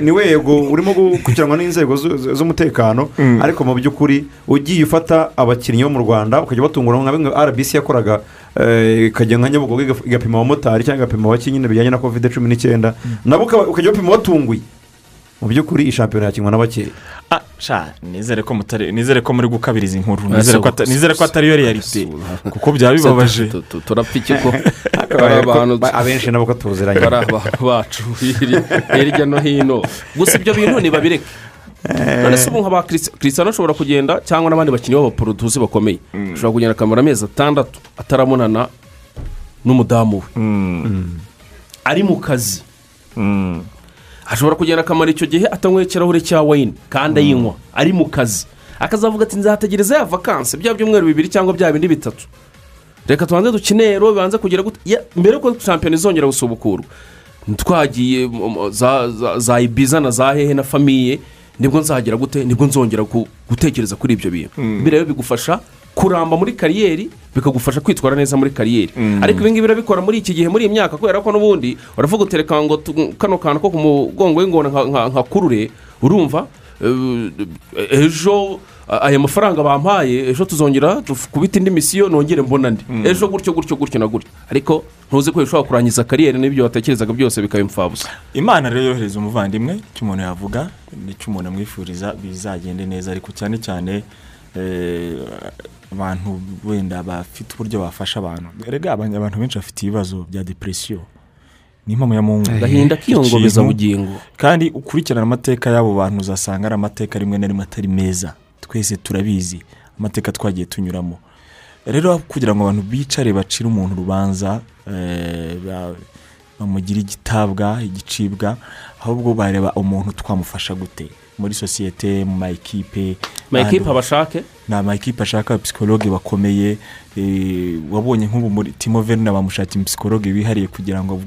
Niwe yego urimo gukurikiranwa n'inzego zu- zu- z'umutekano ariko mu by'ukuri ugiye ufata abakinnyi bo mu rwanda ukajya batungura nka bimwe rbc yakoraga eh, ikajya nka nyabugogo igapima abamotari cyangwa igapima abakinnyi bijyanye na kovide cumi n'icyenda. Nabo ukaba- ukajya bapima watunguye mu by'ukuri iyi shampiyona yakinwa na bakeya Ah, nizere ko mutari nizere ko muri gukabiriza inkuru Ah, nizere ko atari yo realite kuko byaba bibabaje Tu- tu- turapfa iki ko? Abenshi nabo ko tuziranye. Bari abantu bacu hirya no hino. Gusa ibyo bintu ntibabireke none se ubu nka ba kirisitano ashobora kugenda cyangwa n'abandi bakinnyi b'abaporoduzi bakomeye. Ashobora kugenda akamara amezi atandatu ataramubonana n'umudamu we. Ari mu kazi. Ashobora kugenda akamara icyo gihe atanyweye ikirahure cya wayini kandi ayinywa ari mu kazi. Akazavuga ati nzategereza ya vakansi bya byumweru bibiri cyangwa bya bindi bitatu. Reka tubanze dukine rero bibanze kugira gute? Ya, mbere yuko shampiyona izongera gusubukurwa twagiye mu- za- za- za ibiza na za hehe na famiye ni bwo nzagera gute? Nibwo nzongera gutekereza kuri ibyo bintu. Ibi rero bigufasha kuramba muri kariyeri bikagufasha kwitwara neza muri kariyeri. Ariko ibi ngibi birabikora muri iki gihe muri iyi myaka kubera ko n'ubundi uravuga utereka ngo kano kantu ko ku mugongo w'ingona nka- kurure urumva eh, ejo a- aya mafaranga bampaye ejo tuzongera kubita indi misiyo nongere mbona andi ejo gutyo gutyo gutyo na gutyo. Ariko ntuzi ko bishobora kurangiza kariyeri n'ibyo watekerezaga byose bikaba imfabusa imana rero yohereza umuvandimwe icyo umuntu yavuga ni cyo umuntu amwifuriza bizagende neza. Ariko cyane cyane eh, abantu wenda bafite uburyo bafasha abantu. Erega abantu benshi bafite ibibazo bya depresiyo ni impamo ya mungu agahinda kiyongobeza bugingo kandi ukurikirana amateka y'abo bantu uzasanga ari amateka rimwe na rimwe atari meza. Twese turabizi amateka twagiye tunyuramo. Rero kugira ngo abantu bicare bacire umuntu urubanza eh, ba- bamugire igitabwa igicibwa ahubwo bareba umuntu twamufasha gute. Muri sosiyete mu ma ekipe mayikipe n'ahandi abashake? Ni amakipe ashaka psikologe bakomeye eh, wabonye nk'ubu muri timo verina bamushakira umusikologe wihariye kugira ngo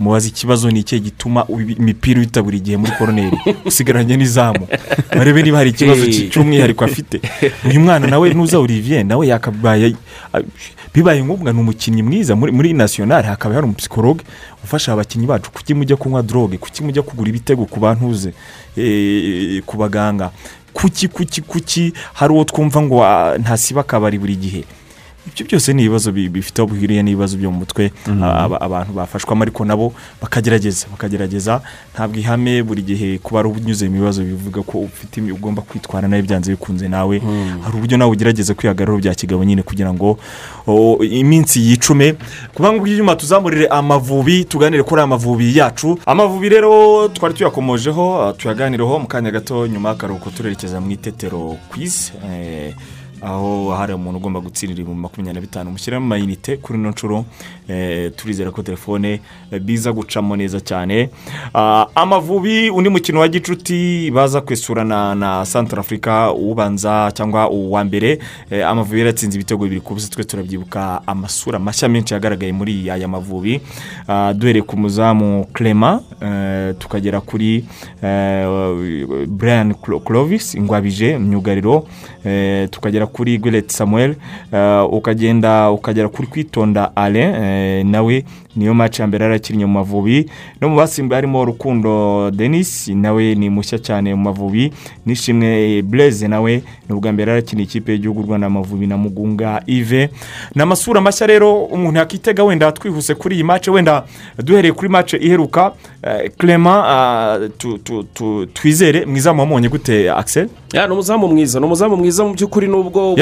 mubaze ikibazo ni ikihe gituma imipira uhita buri gihe muri koroneri usigaranye n'izamu. Barebe niba hari ikibazo Eh. cy- cy'umwihariko afite. Uyu mwana nawe nuza olivier nawe yakabaye bibaye ngombwa ni umukinnyi mwiza muri, nasiyonari hakaba hari umusikologe ufasha abakinnyi bacu kuki mujya kunywa droge kuki mujya kugura ibitego ku bantuze eh, ku baganga. Kuki kuki kuki hari uwo twumva ngo ah, ntasiba akabari buri gihe. Ibyo byose ni ibibazo bi- bifite aho bihuriye n'ibibazo byo mu mutwe aba- abantu bafashwamo ariko nabo bakagerageza bakagerageza ntabwo ihame buri gihe kuba ari unyuze mu bibazo bivuga ko ufite ugomba kwitwara nawe byanze bikunze nawe. Hari uburyo nawe ugerageza kwihagararaho bya kigabo nyine kugira ngo iminsi yicume. Kuba ngo ibyuma tuzamurire amavubi tuganire kuri aya mavubi yacu. Amavubi rero twari tuyakomojeho tuyaganireho mu kanya gato nyuma y'akaruhuko turerekeza mu itetero kwizi aho hari umuntu ugomba gutsindira ibihumbi makumyabiri na bitanu mushyiramo amayinite kuri ino nshuro. Turizera ko telefone eh, biza gucamo neza cyane. Ah, amavubi undi mukino wa gicuti baza kwesurana na santara afurika ubanza cyangwa uwa mbere. Eh, amavubi yaratsinze ibitego bibiri ku busa twe turabyibuka amasura mashya menshi yagaragaye muri aya mavubi. Ah, duhereye ku muzamu clement eh, tukagera kuri eh, brian Clo- clovis ingwabije myugariro. Eh, tukagera kuri Gwiret samuel. Eh, ukagenda ukagera kuri kwitonda eh, nawe niyo match ya mbere yarakinnye mu mavubi. No mu basimbuye harimo rukundo denis nawe ni mushya cyane mu mavubi. Nishimwe blaise nawe ni ubwa mbere yarakiniye ikipe y'igihugu rwanda amavubi na mugunga ive. Ni amasura mashya rero umuntu yakitega wenda twihuse kuri iyi match wenda duhereye kuri match iheruka eh, clement ah, tu- tu- tu- twizere mwiza wamubonye gute axel ya ni umuzamu mwiza ni umuzamu mwiza mu by'ukuri nubwo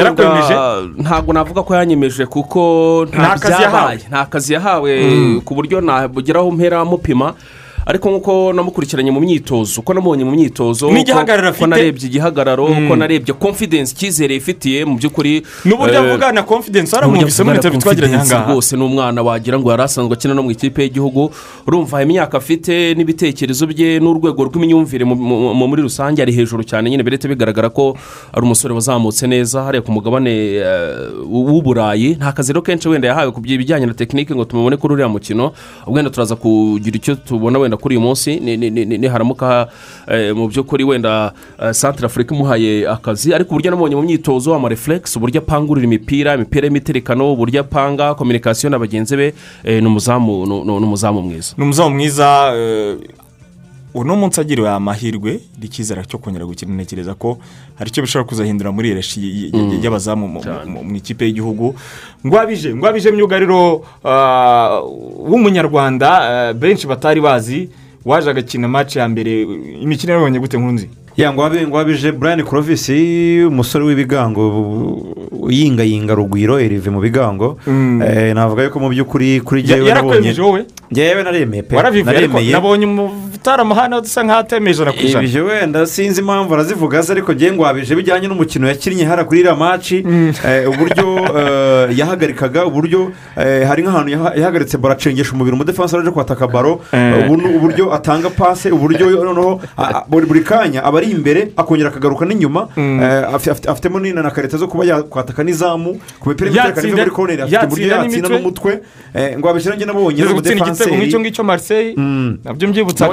ntabwo navuga ko yanyemeje kuko Nta kazi yahawe. nta kazi yahawe Mm. ku buryo nabugeraho mpera mupima ariko nk'uko namukurikiranye mu myitozo uko namubonye mu myitozo afite. narebye igihagararo Mm. uko narebye confidence icyizere yifitiye mu by'ukuri n'uburyo eh, avuga na confidence waramwumvise muri interview twagiranye aha ngaha rwose ni umwana wagira ngo yari asanzwe akina no mu ikipe y'igihugu urumva imyaka afite n'ibitekerezo bye n'urwego rw'imyumvire mu- mu- mu- muri rusange ari hejuru cyane nyine birete bigaragara ko ari umusore wazamutse neza hariya ku mugabane eh, w'uburayi nta kazi rero kenshi wenda yahawe ku bijyanye na tekinike ngo tumubone kuri uriya mukino wenda turaza kugira icyo tubona wenda kuri uyu munsi. Ni- ni- ni- niharamuka eh, mu by'ukuri wenda eh, santire afurika imuhaye akazi. Ariko uburyo namubonye mu myitozo amarefulegisi uburyo apangurira imipira imipira y'imiterekano uburyo apanga kominikasiyo na bagenzi be eh, ni umuzamu mwiza. Ni umuzamu mwiza eh, uno munsi agiriwe amahirwe icyizere cyo kongera gukina ntekereza ko hari icyo bishobora kuzahindura muri y- Mm. y'abazamu mu- ikipe y'igihugu. Ngwabije ngwabije myugariro ah, w'umunyarwanda ah, benshi batari bazi waje agakina match ya mbere. Imikino yabonye gute nkunzi ya ngwabi ngwabije brian clovis umusore w'ibigango yingayinga rugwiro erive mu bigango. Mm. Eh, navuga yuko mu by'ukuri kuri Ya- jyewe yarakwemeje wowe? Ngewe naremeye pe warabivuye ariko naremeye nabonye umutaramahanga usa nk'aho atemeye ijana ku ijana. Ibyo wenda sinzi impamvu arazivuga ze ariko ngewe ngwabije bijyanye n'umukino yakinnye hara kuri iriya maci. Eh, uburyo eh, yahagarikaga uburyo eh, hari nk'ahantu yaha- yahagaritse baro acengesha umubiri umudefansi araje kwataka baro uburyo atanga pase uburyo noneho buri kanya aba ari imbere akongera akagaruka n'inyuma. Afite- afitemo na karita zo kuba yakwataka n'izamu. Ku mipira iva muri koneri afite uburyo yatsinda n'umutwe. Eh, ngwabije nanjye nabonye gutsinda igitego nk'icyo ngicyo Marseille. Nabyo mbyibutsa.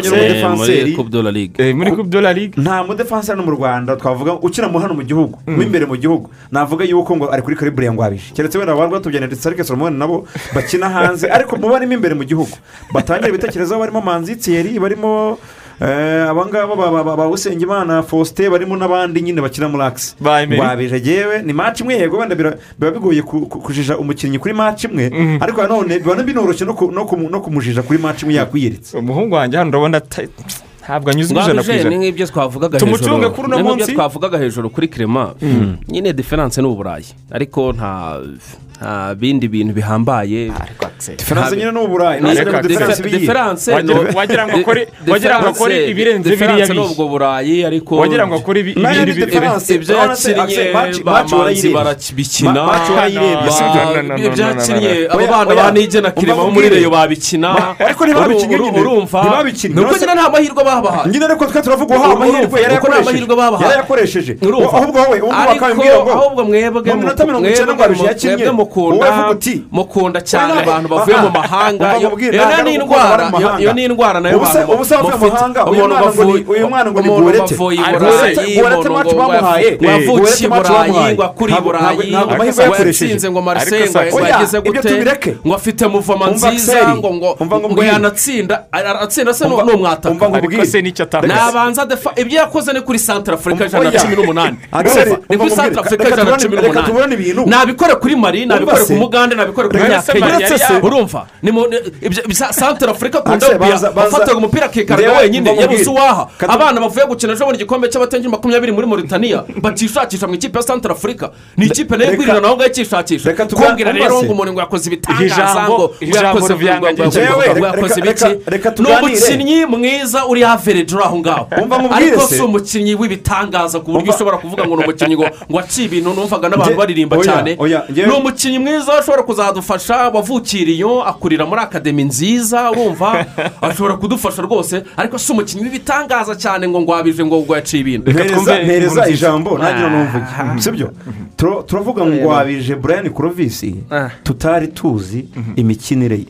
Muri coupe de la ligue. Muri coupe de la ligue. Nta mudefansi hano mu rwanda. Twavuga ukina hano mu gihugu mo imbere mu gihugu. Navuga yuko ngo ari kuri karibure ya ngwabije keretse wenda abantu batubyaye ndetse ariko solomoni nabo bakina hanze ariko mu barimo imbere mu gihugu. Batangira ibitekerezo barimo manzi tsiyeri barimo eh, abangaba ba- ba- ba- ba usengimana faustin barimo n'abandi nyine bakina muri akisi Ba Emery. ngwabije yewe ni maci imwe yego wenda bira- biba bigoye ku- ku- kujija umukinnyi kuri maci imwe. Ariko nanone biba binoroshye no ku- no kumu- no kumujija kuri maci imwe yakwiyiritse. Umuhungu wanjye hano urabona ntabwo anyuzwe ijana ku ijana. nk'ibyo twavugaga Tumucunge hejuru kuri uno ni nk'ibyo munsi. twavugaga hejuru kuri kirema nyine diferanse ni uburayi ariko nta nta bindi bintu bihambaye diferanse nyine ni uburayi diferanse Wagira- ngo akore- ngo ibirenze biriya bihe. ubwo burayi ariko wagira ngo akore ibindi ibyo yakinnye Axel, match- ba match manzi warayireba. barabikina ibyo yakinnye abo bana ba nigena kirema bo muri reyo babikina urumva Uretse- nyine nta mahirwe babahaye nyine ariko twe turavuga Urumva, amahirwe yari Urumva? ahubwo wowe ngo ahubwo mwebwe mu minota mirongo mwebwe icyenda ngwabije yakinnye mwebwe mukunda mukunda cyane abantu bavuye mu mahanga. Iyo ni indwara na yo mufite. Umuntu wavuye- uyu mwana ngo ni umuntu Guerete. wavuye i burayi. Umuntu Guerete i burayi ngo akuri i burayi. ngo yatsinze ngo marseille ngo ibyo gute ngo afite muvoma nziza ngo ngo yanatsinda. Aratsinda se Umva- ni umwataka umva ngo ariko mbwire. se n'icyo atameze nabanza defa ibyo yakoze ni kuri santara afurika ijana na cumi n'umunani. Ni kuri santara afurika ijana na cumi n'umunani. nabikore kuri mari nabikore ku mugande nabikore yari yaho. urumva? Santara afurika akunda afataga umupira akikaraga wenyine yabuze uwaha abana bavuye gukina ejo bundi igikombe cy'abatengi makumyabiri muri mauritania batishakisha mu ikipe ya santara afurika ni ikipe na yo igwirira naho ngaho ikishakisha kumbwira rero ngo umuntu ngo yakoze ibitangaza ngo yakoze ibiki. ni umukinnyi mwiza uri average uri aho ngaho ariko si umukinnyi w'ibitangaza ku buryo ushobora kuvuga ngo ni umukinnyi ngo ngo aciye ibintu numvaga n'abantu baririmba cyane. ni umukinnyi mwiza ushobora kuzadufasha wavukira iyo akurira muri akademi nziza wumva ashobora kudufasha rwose ariko si umukinnyi w'ibitangaza cyane ngo ngwabije ngo ngo yaciye ibintu mpereza ijambo nagira Ah. numvuge sibyo? Tur- turavuga ngo wabije brian kurovisi tutari tuzi imikinire ye.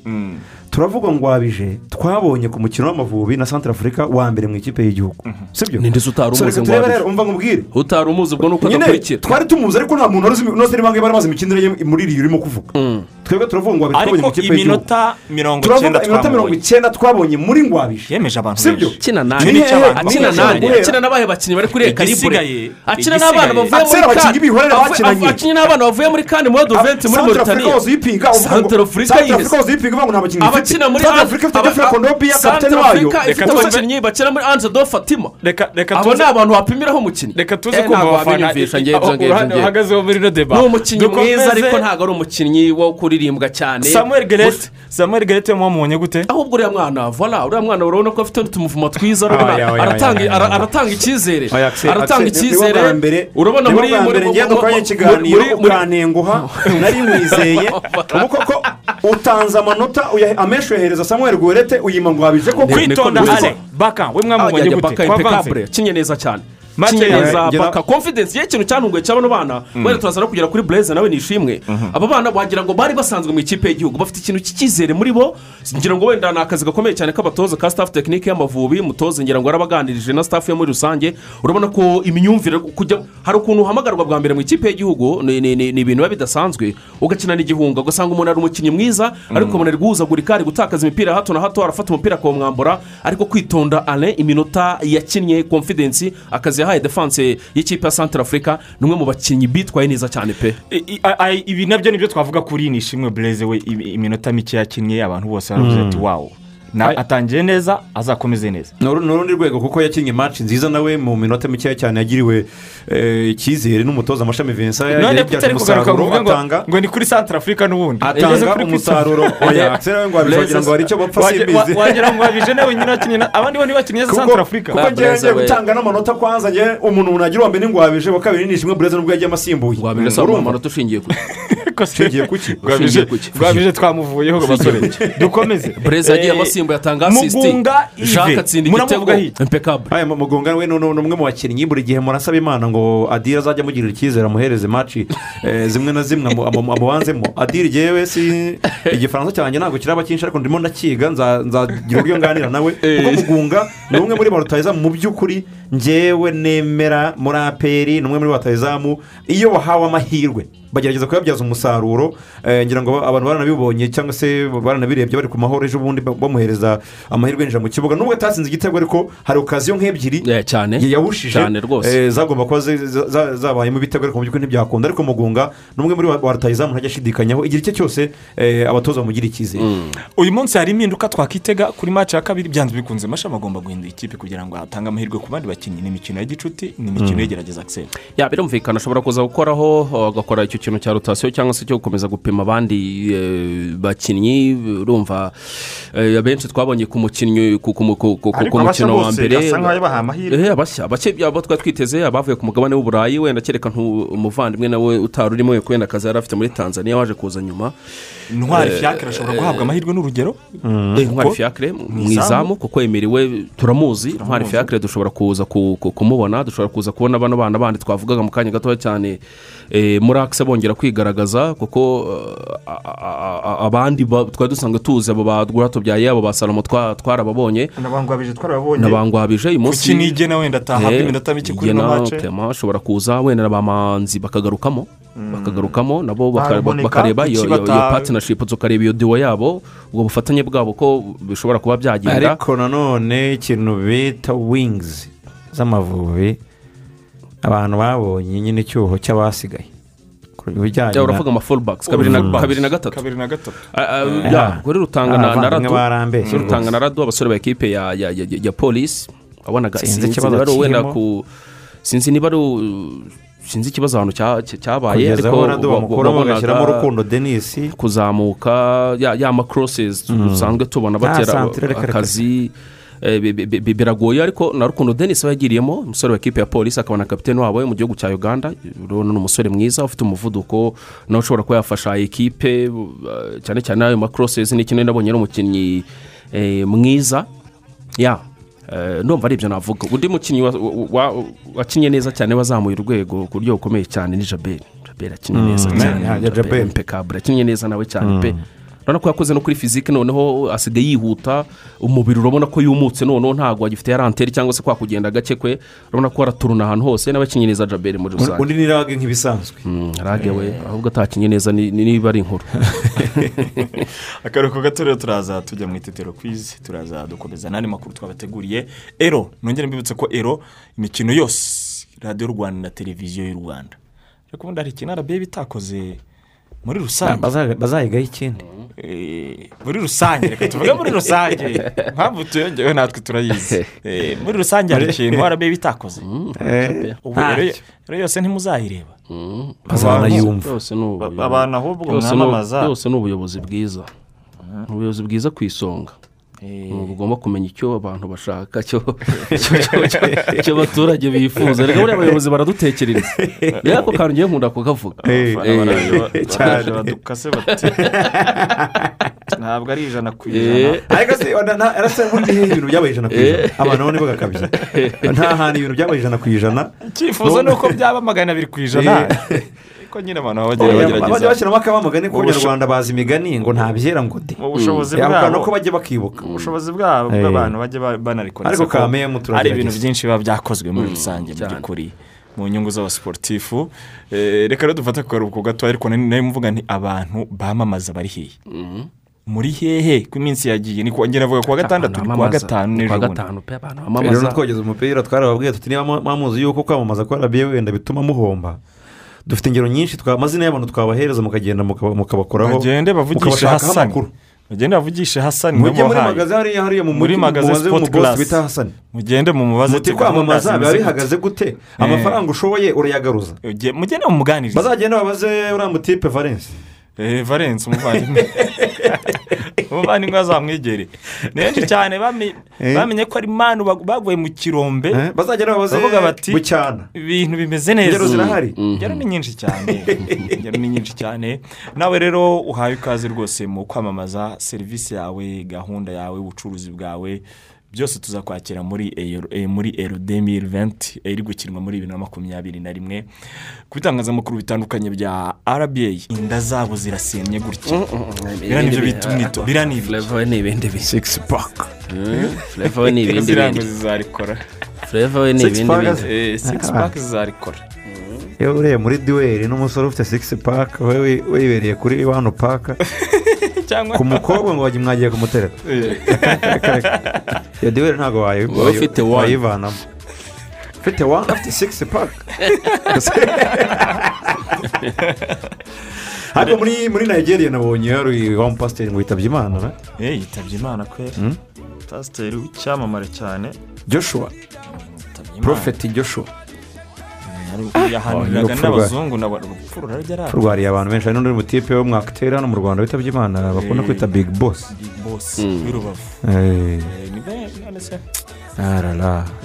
Turavuga ngo wabije twabonye ku mukino w'amavubi na santara afurika wa mbere mu ikipe y'igihugu. Sibyo? Ninde se utari umuzi ngo wabije? umva nkubwire utari umuzi ubwo ni uko adakurikira twari tumuzi ariko nta muntu unoze niba bari bazi imikinire ye muri iri urimo kuvuga. Twebwe turavuga ngo wabije twabonye mu ariko ikipe y'igihugu. iminota mirongo turavuga icyenda iminota mirongo icyenda twabonye muri ngwabije yemeje abantu sibyo benshi. Akina Ni nani akina nani? akina n'abahe bakinnyi bari kuri ekaribure akina n'abana bavuye muri kane akina n'abana bavuye muri kane muri adoventi muri moritaniya. Africa waza uyipinga uvuga ngo nta bakinnyi. Ifite abakina muri Central Africa ifite Jeffrey Kondobiya Central wayo. Ifite abakinnyi bakina muri anzedo fatima abo ni abantu bapimiraho umukinnyi reka tuze Eh, kumva abafana ngenzo uhagazeho muri ino deba ni umukinnyi mwiza ariko ntabwo ari umukinnyi wo kuririmbwa cyane. Samuel gerete samuel gerete mwamubonye gute? Ahubwo uriya mwana vola uriya mwana urabona ko afite utumuvuma twiza aratanga icyizere. Aratanga icyizere. urabona muri bwa muri ngiye dukoranye ikiganiro ukantenguha nari nkwizeye ubu koko utanze amanota amenshi uyahereza samuel guwerete uyima ngo wabije koko. Kwitonda ale baka we mwamubonye gute? Impecable kinye neza cyane. Ngira- baka confidence. Ye ikintu cyantunguye cy'abano bana wenda turaza no kugera kuri blaze nawe nishimwe aba bana wagira ngo bari basanzwe mu ikipe y'igihugu bafite ikintu cy'icyizere muri bo. Ngira ngo wenda ni akazi gakomeye cyane k'abatoza ka staff tekinike y'amavubi umutoza ngira ngo yarabaganirije na staff yo muri rusange. Urabona ko imyumvire kujya hari ukuntu uhamagarwa bwa mbere mu ikipe y'igihugu ni ni- ni- ni ibintu biba bidasanzwe. Ugakina n'igihunga ugasanga umuntu ari umukinnyi mwiza ariko umuntu ari guhuzagurika ari gutakaza imipira hato na hato arafata umupira akawumwambura. Ariko kwitonda ale iminota yakinnye confidence akazi yahaye defanse y'ikipe ya santara afurika ni umwe mu bakinnyi bitwaye neza cyane pe. Ibi na byo ni byo twavuga kuri nishimwe bureze we imi- iminota mike yakinnye abantu bose baravuze ati wawu atangiye neza azakomeze neza. Ni uru- ni urundi rwego kuko yakinnye match nziza nawe mu minota mikeya cyane yagiriwe eh, icyizere n'umutoza amashami vincent yabyaje umusaruro atanga ngo ni kuri santara afurika n'ubundi. atanga umusaruro. Oya. Akisera we ngo wabije wagira ngo hari icyo bapfa simbizi. wa- wagira ngo wabije nawe nyine wakinnye na- abandi bo ntibakinnye za santara afurika kuko ngewe ngiye gutanga n'amanota kwanza ngewe umuntu umuntu agira uwa mbere ngo wabije wa kabiri ni ishimwe bureze nubwo yagiye asimbuye wabije asaba Urumva? amanota ushingiye ku Ushingiye ku ki? rwabije twamuvuyeho ngo basore dukomeze bureze yagiye Eh, abasimbuye atanga asisiti mugunga jacques ive atsinda igitego aya mugunga we ni umwe mu bakinnyi buri gihe murasaba imana ngo adire azajya amugirira icyizere amuhereze maci zimwe na zimwe amu- amu- amubanzemo adire ngewe si igifaransa cyanjye ntabwo kiraba cyinshi ariko ndimo ndakiga nza- nzagira uburyo nganira nawe kuko mugunga ni umwe muri ba rutayizamu mu by'ukuri ngewe nemera muri aperi ni umwe muri ba rutayizamu iyo wahawe amahirwe bagerageza kuyabyaza umusaruro eh, ngira ngo abantu baranabibonye cyangwa se baranabirebye bari ku mahoro ejo bundi ba- bamuhereza amahirwe yinjira mu kibuga. Nubwo atatsinze igitego ariko hari okaziyo nk'ebyiri Eh, cyane. yawushije cyane rwose. eh, zagomba kuba zabayemo ibitego ariko mu by'ukuri ntibyakunda. Ariko mugunga ni umwe muri ba ba rutayizamu ntajya ashidikanyaho igihe icyo cyose abatoza bamugira icyizere. Uyu munsi hari impinduka twakitega kuri maci ya kabiri byanze bikunze. Mashami agomba guhindura ikipe kugira ngo atange amahirwe ku bandi bakinnyi. Ni imikino ya gicuti ni imikino yegerageza akiseri birumvikana ashobora kuza gukoraho agakora icyo kintu cya rotasiyo cyangwa se cyo gukomeza gupima abandi eh, bakinnyi urumva eh, abenshi twabonye ku mukinnyi ku mukino wa mbere. abashya abo twari twiteze abavuye ku mugabane w'uburayi wenda kereka umuvandimwe nawe utari urimo wenda akazi yari afite muri tanzania waje kuza nyuma. Ntwari Eh, fiyakire ashobora guhabwa amahirwe n'urugero? Eh, ntwari fiyakire mu izamu kuko yemerewe turamuzi. Ntwari fiyakire dushobora kuza ku- ku- kumubona dushobora kuza kubona bano bana bandi twavugaga mu kanya gatoya cyane. Muri akise bongera kwigaragaza kuko eh, abandi ba- twari dusanzwe tuzi abo ba rwatubyaye abo ba salomo twa- twarababonye. Nabangwabije twarababonye. Nabangwabije uyu munsi. kuki nigena wenda atahabwa iminota mike kuri ino mace? Ashobora kuza wenda na ba manzi bakagarukamo. Bakagarukamo nabo bakareba iyo patinashipu tukareba iyo diwo yabo ubwo bufatanye bwabo ko bishobora kuba byagenda. Ariko nanone ikintu bita wingizi z'amavubi abantu babonye nyine icyuho cy'abasigaye. Bijyanye ya uravuga ama fullbacks kabiri na na gatatu kabiri na gatatu Ah, ah, kuri rutanga na na rado rutanga na rado abasore ba ekipe ya ya ya ya polisi wabonaga Sinzi ikibazo ari wenda ku sinzi niba ari sinzi ikibazo ahantu cya- cya- cyabaye ariko bagashyiramo urukundo denisi kuzamuka ya ya makorosesi dusanzwe tubona batera reka. akazi. Biragoye ariko na rukundo denis we yagiriyemo umusore wa ekipe ya polisi akaba na kapitene wabo mu gihugu cya uganda. Urabona ni umusore mwiza ufite umuvuduko nawe ushobora kuba yafasha ekipe uh, cyane cyane ayo makorosezi ni kimwe nabonye ari umukinnyi eh, mwiza. Ya eh, ndumva ari ibyo navuga. Undi mukinnyi wa- wa- wa- wakinnye neza cyane wazamuye urwego ku buryo bukomeye cyane ni jaberi jaberi akinnye neza Mm, cyane. Ya- ya Jabel. jaberi impekabure akinnye neza nawe cyane pe. Urabona ko yakoze no kuri fizike noneho asigaye yihuta umubiri urabona ko yumutse noneho ntabwo agifite ya ranteri cyangwa se kwa kugenda gake kwe urabona ko araturuna ahantu hose nawe akinye neza jaberi muri rusange. Undi ni rage nk'ibisanzwe. Rage we ahubwo atakinye neza ni- ni- niba ari inkuru akaruhuko gato rero turaza tujya mu itetero kwizi turaza dukomeza n'andi makuru twabateguriye. Ero nongere mbibutse ko ero imikino yose radiyo rwanda na televiziyo y'u rwanda. Ariko ubundi hari ikintu arabiye bitakoze muri rusange. bazayigaho ikindi. Eh, muri rusange. Reka tuvuge muri rusange. Impamvu tuyongewe natwe turayizi. Eh, muri rusange hari ikintu arabiye bitakoze. Eh, ubu rero yose ntimuzayireba. Bazanayumva byose ni ubu- Ba- abantu ahubwo mwamamaza. byose ni ubuyobozi bwiza. Ni ubuyobozi bwiza ku isonga. Ni bugomba kumenya icyo abantu bashaka icyo abaturage bifuza. Reka buriya abayobozi baradutekerereza. Rero ako kantu ngiye nkunda kukavuga. Eh, Eh, cyane. Badukase bati ntabwo ari ijana ku Eh, ijana. Ariko se arasa ubundi hehe ibintu byabaye ijana ku ijana. Abantu nabo ntibagakabye nta hantu ibintu byabaye ijana ku ijana. Icyifuzo ni uko byaba magana abiri ku ijana. Ariko nyine abantu bajya bagerageza bashyiramo akabamagani ko Ubusho- abanyarwanda bazi imigani ngo ntabyera ngo de mu bushobozi ako kantu bwabo. ko bajya bakibuka. Ubushobozi bwabo Eh. bw'abantu bajya ba- banarikora Ariko ko kamemu hari turagerageza. ibintu byinshi biba byakozwe muri rusange mu by'ukuri mu nyungu z'abasiporutifu Eh, reka rero dufate akaruhuko gato ariko nari mvuga nti abantu bamamaza bari hehe. Muri hehe ko iminsi yagiye ni kuwa ngera avuga kuwa gatandatu ni kuwa gatanu n'ejo bundi rero twogeze umupira twarababwiye tuti niba mu- muzi yuko kwamamaza kwa rabiye wenda bituma muhomba. Dufite ingero nyinshi amazina y'abantu twabahereza mukagenda mukaba- mukabakoraho mukabashakaho amakuru. Bagende bavugishe hasani mujye muri magaze hariya hariya mu muri magaze mubaze umubosi class. bita hasani mugende mumubaze muti ati gahunda kwamamaza biba bihagaze gute? Amafaranga ushoboye urayagaruza. Mugende mumuganirize bazagenda babaze uriya mutipe valence. Eh, valence umuvandimwe. umuvandimwe azamwegere ni benshi cyane Eh. bamenye ko ari manu baguye mu kirombe. Eh, babaze Bavuga bati, ibintu bimeze neza. Ingero zirahari. Ingero ni nyinshi cyane ingero ni nyinshi cyane nawe rero uhaye ikaze rwose mu kwamamaza serivisi yawe gahunda yawe ubucuruzi bwawe. Byose tuzakwakira muri eh, muri ero demiri venti iri gukinwa muri bibiri na makumyabiri na rimwe ku bitangazamakuru bitandukanye bya rba inda zabo zirasenye gutya. Biriya ni byo bita umwito biriya ni ibiki fureva we ni ibindi bintu sigisi paka fureva we ni ibindi ziriya ngo bintu zizarikora. Fureva we ni Six ibindi pack? bintu Eh, six pack zizarikora. Iyo uriye muri duweri n'umusore ufite sigisi paka we wi- wibereye kuri wani paka cyangwa ku mukobwa ngo wajya mwagiye kumutereta Eh. iyo duweri ntabwo wayivanamo. Ufite wani afite sigisi paka ariko muri muri nigeria nabonye hari wa mupasiteri ngo yitabye imana na Eh, yitabye imana kwera Mm. pasiteri w'icyamamare cyane. Joshua. Porofeti joshua. Urupfu rwa- n'abazungu na urupfu rurarya ari turwariye abantu benshi. Hari n'undi mutipe wo mwakiteri hano mu rwanda witabye imana bakunda Eh. kwita big boss. Big boss w'irubavu Eh, Eh,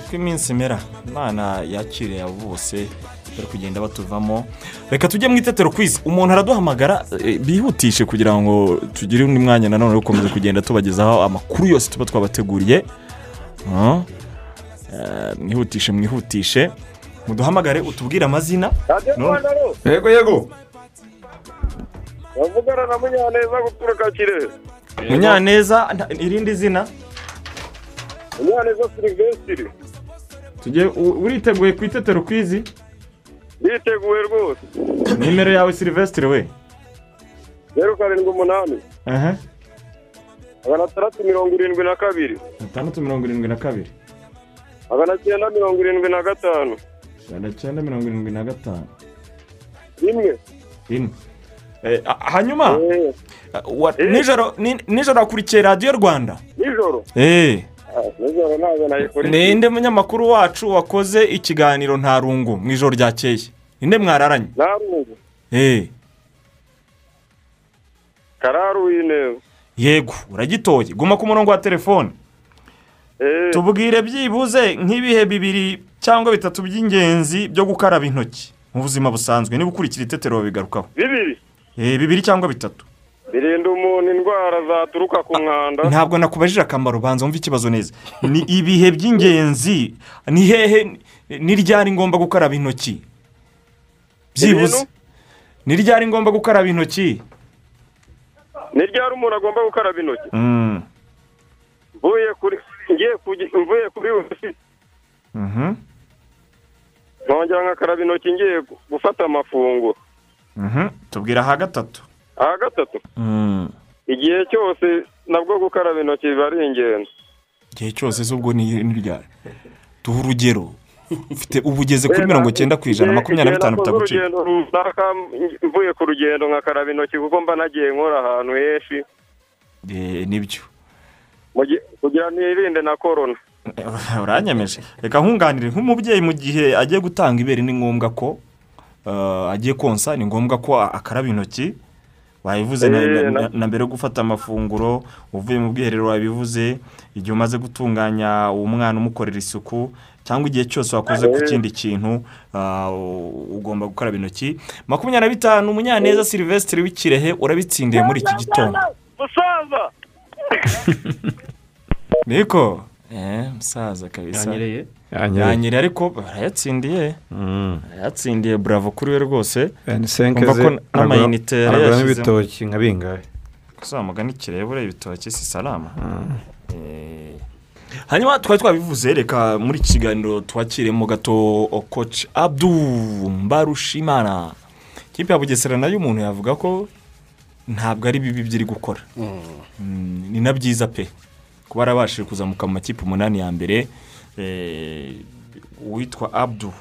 uko iminsi imera imana yakiriye abo bose bari kugenda batuvamo. Reka tujye mu itetero kwizi umuntu araduhamagara eh, bihutishe kugira ngo tugire undi mwanya nanone wo gukomeza kugenda tubagezaho amakuru yose tuba twabateguriye. Ah. Eh, mwihutishe mwihutishe. Muduhamagare utubwire amazina. Yego yego. Bavugana na munyaneza guturuka kirehe munyaneza irindi zina? Munyaneza silivesitiri tugiye uriteguye ku itetero kwizi yiteguye rwose. Nimero yawe silivesitire we? Zeru karindwi umunani. Magana atandatu mirongo irindwi na kabiri. Gatandatu mirongo irindwi na kabiri. Magana cyenda mirongo irindwi na gatanu. Magana cyenda mirongo irindwi na gatanu Eh, a- hanyuma nijoro ni- nijoro akurikiye radiyo rwanda nijoro ninde munyamakuru wacu wakoze ikiganiro nta rungu mu ijoro ryakeye ninde mwararanye narungu Eh, kararu w'intebe yego uragitoye guma ku murongo wa telefone tubwire byibuze nk'ibihe bibiri cyangwa bitatu by'ingenzi byo gukaraba intoki mu buzima busanzwe. Niba ukurikira itetero bigarukaho. Bibiri. Eh, bibiri cyangwa bitatu. Birinda umuntu indwara zaturuka ku mwanda. ntabwo nakubajije akamaro banza wumve ikibazo neza. Ni ibihe by'ingenzi? Ni hehe? Ni ryari ngomba gukaraba intoki? Byibuze. Ni ryari ngomba gukaraba intoki? Ni ryari umuntu agomba gukaraba intoki? Mm, mvuye kuri ngiye kugi- mvuye kuri nkongera nkakaraba intoki ngiye gu- gufata amafunguro. Mhm. tubwira aha gatatu. Aha gatatu? Mm, igihe cyose nabwo gukaraba intoki biba ari ingenzi. Igihe cyose z'ubwo ni ni ryari duha urugero. Ufite ubu ugeze kuri mirongo icyenda ku ijana makumyabiri na bitanu runaka mvuye ku rugendo nkakaraba intoki kuko mba nagiye nkora ahantu henshi. Eh, ni byo. Kugira nirinde na korona uranyemeje reka nkunganire. Nk'umubyeyi mu gihe agiye gutanga ibere ni ngombwa ko eh, agiye konsa ni ngombwa ko akaraba intoki. Wabivuze na, Eh, na, mbere yo gufata amafunguro uvuye mu bwiherero wabivuze igihe umaze gutunganya uwo mwana umukorera isuku cyangwa igihe cyose wakoze ku Eh. kindi kintu ah, u- ugomba gukaraba intoki. Makumyabiri na bitanu umunyaneza silvestre w'ikirehe urabitsindiye muri iki gitondo. Niko? eh musaza kabisa. Yanyereye? Ariko barayatsindiye barayatsindiye buravo kuri we rwose. Senke Umva ze ko n'amayinite yari yashyizemo ibitoki nka bingahe? Kuzamugana ikirere ibitoki si salama. Eh, hanyuma twari twabivuze reka muri iki kiganiro twakiremo gato koci abdu mbarushimana. Ikipe ya bugesera na yo umuntu yavuga ko ntabwo ari bibi byiri gukora. Mm, ni na byiza pe. Kuba yarabashije kuzamuka mu makipe umunani ya mbere eh, uwitwa abdu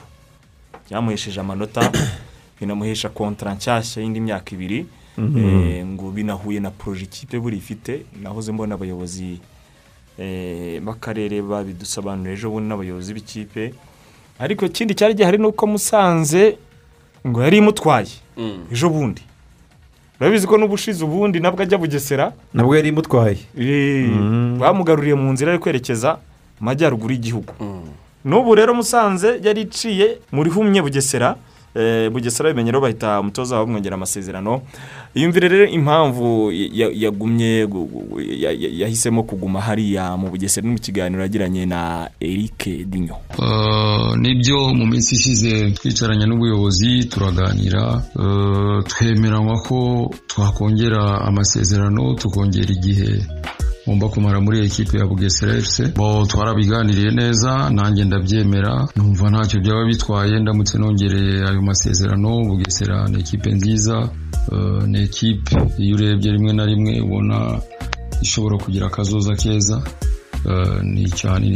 byamuhesheje amanota binamuhesha kontara nshyashya y'indi myaka ibiri Mhm. Eh, ngo binahuye na poroje ikipe buri ifite nahoze mbona abayobozi eh, b'akarere babidusobanurira ejo bundi n'abayobozi b'ikipe. Ariko ikindi cyari gihari ni uko musanze ngo yari imutwaye ejo bundi. Urabizi ko n'ubushize ubundi nabwo ajya bugesera? Nabwo yari imutwaye Eh, bamugaruriye mu nzira yo kwerekeza mu majyaruguru y'igihugu. N'ubu rero musanze yari iciye muri humye bugesera bugesera bimenye rero bahita umutoza wabo bamwongera amasezerano. Yumvire rero impamvu ya- yagumye gu- gu- ya- ya- yahisemo kuguma hariya mu bugesera no mu kiganiro yagiranye na eric dinyo. Uh, ni byo mu minsi ishize twicaranye n'ubuyobozi turaganira. Uh, twemeranywa ko twakongera amasezerano tukongera igihe. Ngomba kumara muri ekipe ya bugesera fc bo twarabiganiriye neza nanjye ndabyemera numva ntacyo byaba bitwaye ndamutse nongereye ayo masezerano. Bugesera ni ekipe nziza uh, ni ekipe iyo urebye rimwe na rimwe ubona ishobora kugira akazoza keza Uh, ni cyane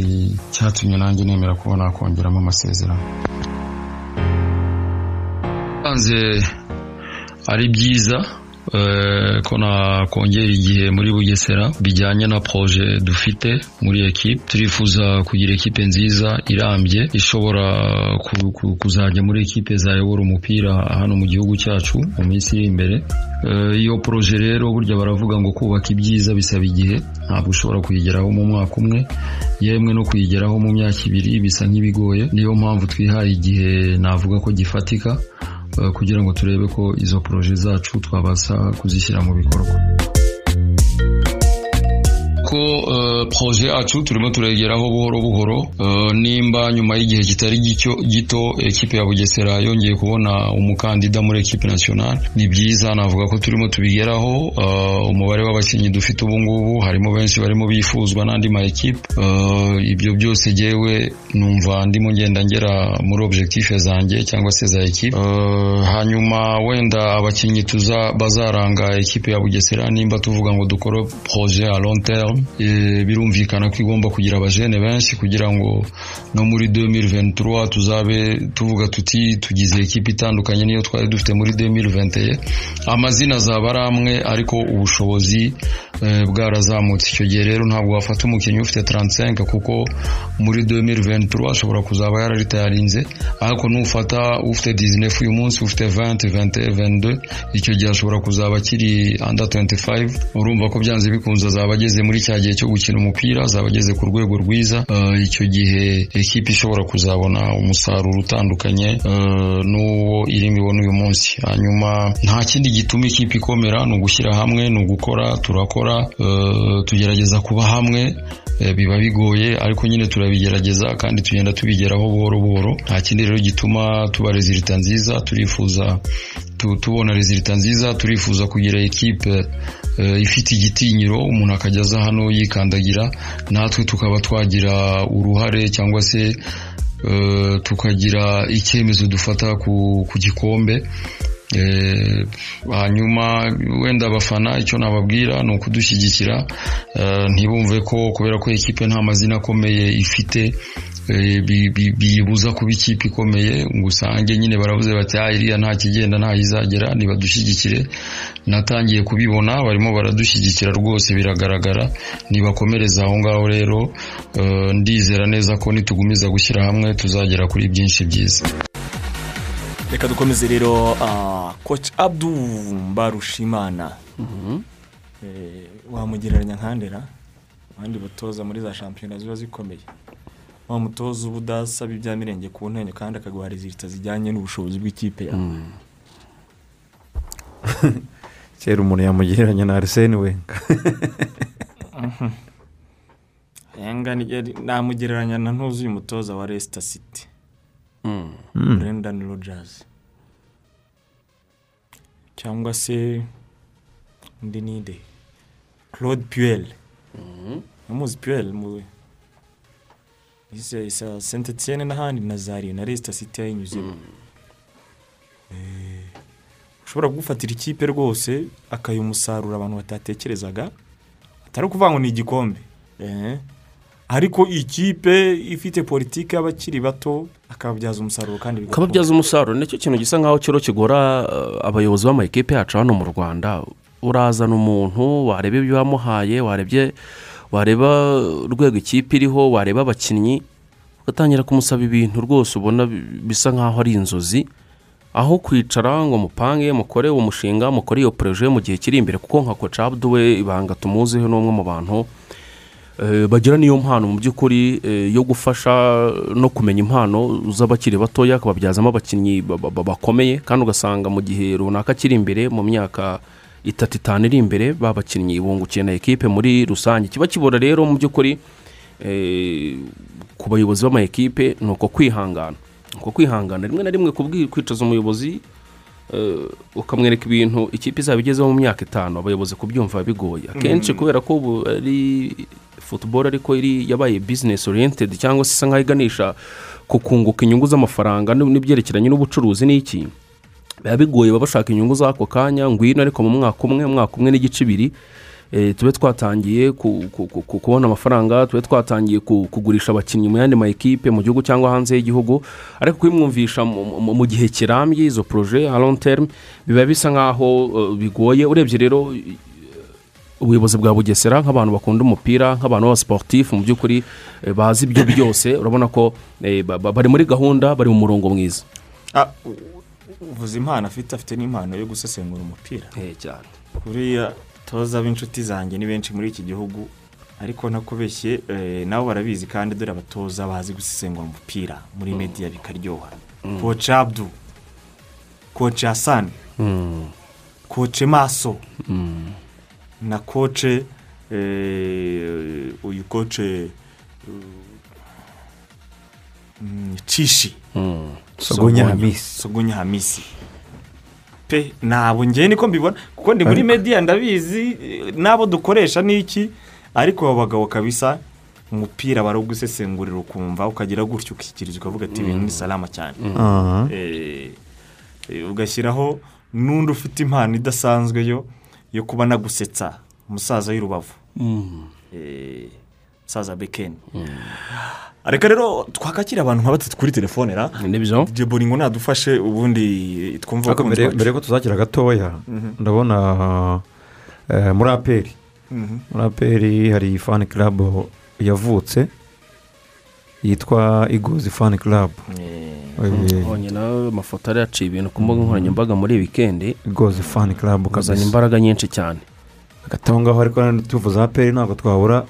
cyatumye nanjye nemera kuba nakongeramo amasezerano. Ari byiza eh, ko nakongera igihe muri bugesera bijyanye na proje dufite muri ekipe turifuza kugira ekipe nziza irambye ishobora ku- ku- kuzajya muri ekipe zayobora umupira hano mu gihugu cyacu mu minsi iri imbere. Eh, iyo proje rero burya baravuga ngo kubaka ibyiza bisaba igihe ntabwo ushobora kuyigeraho mu mwaka umwe. Yemwe no kuyigeraho mu myaka ibiri bisa nk'ibigoye. Niyo mpamvu twihaye igihe navuga ko gifatika. Kugira ngo turebe ko izo poroje zacu twabasha kuzishyira mu bikorwa. Ko eh, proje yacu turimo turayigeraho buhoro buhoro eh, nimba nyuma y'igihe kitari gito ekipe ya bugesera yongeye kubona umukandida muri ekipe nationale ni byiza navuga ko turimo tubigeraho eh, umubare w'abakinnyi dufite ubu ngubu harimo benshi barimo bifuzwa n'andi ma ekipe ibyo byose jyewe numva ndimo ngenda ngera muri objectif zanjye cyangwa se za ekipe hanyuma wenda abakinnyi tuza bazaranga ekipe ya bugesera nimba tuvuga ngo dukore projet à long terme birumvikana ko igomba kugira abajene benshi kugira ngo no muri 2023 tuzabe tuvuga tuti tugize ekipe itandukanye niyo twari dufite muri 2021 amazina azaba ari amwe ariko ubushobozi eh, bwarazamutse. Icyo gihe rero ntabwo wafata umukinnyi ufite 35 kuko muri 2023 ashobora kuzaba yararitayarinze ariko nufata ufite 19 uyu munsi ufite 20 21 22 icyo gihe ashobora kuzaba akiri under 25 urumva ko byanze bikunze azaba ageze muri cya gihe cyo gukina umupira azaba ageze ku rwego rwiza. Eh, icyo gihe ekipi ishobora kuzabona umusaruro utandukanye eh, n'uwo irimo ibona uyu munsi. Hanyuma nta kindi gituma ikipe ikomera ni ugushyira hamwe ni ugukora turakora eh, tugerageza kuba hamwe biba bigoye ariko nyine turabigerageza kandi tugenda tubigeraho buhoro buhoro. Nta kindi rero gituma tuba rezilita nziza turifuza tu- tubona rezilita nziza turifuza kugira ekipe ifite igitinyiro umuntu akajya aza hano yikandagira natwe tukaba twagira uruhare cyangwa se eh, tukagira icyemezo dufata ku, gikombe. Hanyuma wenda abafana icyo nababwira ni ukudushyigikira. Eh, ntibumve ko kubera ko ikipe nta mazina akomeye ifite eh, bi- bi- biyibuza kuba ikipe ikomeye ngo usange nyine baravuze bati ah iriya nta kigenda nta izagera nibadushyigikire natangiye kubibona barimo baradushyigikira rwose biragaragara. Nibakomereza aho ngaho rero eh, ndizera neza ko nitugumiza gushyira hamwe tuzagera kuri byinshi byiza. Reka dukomeze rero ah, coach abdu mbarushimana. Eh, wamugereranya nkandera abandi batoza muri za shampiyona ziba zikomeye. Wa mutoza uba udasaba ibya mirenge ku ntenyo kandi akaguha rezilita zijyanye n'ubushobozi bw'ikipe yawe kera umuntu yamugereranya na arisene wenga yari- namugereranya na ntuzi uyu mutoza wa Leicester City. Mm. Brendan Rodgers cyangwa se undi ninde Claude Puel. Amuzi Puel mu isa Saint Etienne n'ahandi na Zari na Leicester City yayinyuzemo ushobora kugufatira ikipe rwose akayiha umusaruro abantu batatekerezaga. Atari ukuvuga ngo ni igikombe. Eh, ariko ikipe ifite politiki y'abakiri bato akababyaza umusaruro kandi bigakunda. ukababyaza umusaruro ni cyo kintu gisa nkaho kiro kigora eh, abayobozi b'amakipe yacu hano mu rwanda urazana umuntu wareba ibyo wamuhaye warebye wareba urwego ikipe iriho wareba abakinnyi ugatangira kumusaba ibintu rwose ubona bi- bisa nkaho ari inzozi aho kwicara ngo mupange mukore uwo mushinga mukore iyo poroje mu gihe kiri imbere kuko nka koca we ibanga tumuziho ni umwe mu bantu bagira n'iyo mpano. Mu by'ukuri eh, yo gufasha no kumenya impano z'abakiri batoya akababyazamo abakinnyi ba- ba- bakomeye. Kandi ugasanga mu gihe runaka kiri imbere mu myaka itatu itanu iri imbere ba bakinnyi bungukiye na ekipe muri rusange. Kiba kibura rero mu by'ukuri eh, ku bayobozi b'amakipe ni uko kwihangana. Uko kwihangana. Rimwe na rimwe kubwi- kwicaza umuyobozi eh, ukamwereka ibintu ikipe izaba igezeho mu myaka itanu abayobozi kubyumva bigoye akenshi Mm. kubera ko ubu ari futuboro ariko iri yabaye bizinesi oriyentedi cyangwa se isa nkaho iganisha ku kunguka inyungu z'amafaranga n'ib- n'ibyerekeranye n'ubucuruzi n'iki biba bigoye baba bashaka inyungu z'ako kanya ngwino ariko mu mwaka umwe umwaka umwe n'igice ibiri eh, tube twatangiye ku- ku- ku- ku- kubona amafaranga tube twatangiye ku- kugurisha abakinnyi mu yandi ma ekipe mu gihugu cyangwa hanze y'igihugu. Ariko kubimwumvisha mu- gihe kirambye izo poroje term biba bisa nkaho eh, bigoye. Urebye rero eh, ubuyobozi bwa bugesera nk'abantu bakunda umupira nk'abantu b'abasiporutifu mu by'ukuri eh, bazi ibyo byose. Urabona ko eh, ba- ba- bari muri gahunda bari mu murongo mwiza. Ah, uvuze impano afite afite n'impano yo gusesengura umupira. Cyane. Buriya toza b'inshuti zanjye ni benshi muri iki gihugu ariko nakubeshye eh, nabo barabizi kandi dore abatoza bazi gusesengura umupira muri mediya bikaryoha. Mm. koci abdu koci hasani koci maso na koce eh, uyu koce mm, cishi Sogonya Hamisi. Pe ntabwo ngewe niko mbibona kuko ndi muri mediya ndabizi n'abo dukoresha n'iki. Ariko abo bagabo kabisa umupira barawugusesengurira ukumva ukagira gutyo ukikiriza ukavuga ati ibintu ni salama cyane. Aha. Eh, eh, ugashyiraho n'undi ufite impano idasanzwe yo yo kuba nagusetsa umusaza w'urubavu Eh, umusaza bekeni reka rero twakakira abantu nka batatu kuri telefone ra ni byo boringo nadufashe ubundi twumva abakunzi mbere bacu. mbere ko tuzakira gatoya Mhm. ndabona eh, muri aperi. Mhm. muri aperi hari fani karabu yavutse yitwa igozi fani karabu mbonye nawe amafoto ari yaciye ibintu ku mbuga nkoranyambaga muri wikendi igozi fani karabu kuzana imbaraga nyinshi cyane. Hagati aho ngaho ariko tuvuze aperi ntabwo twabura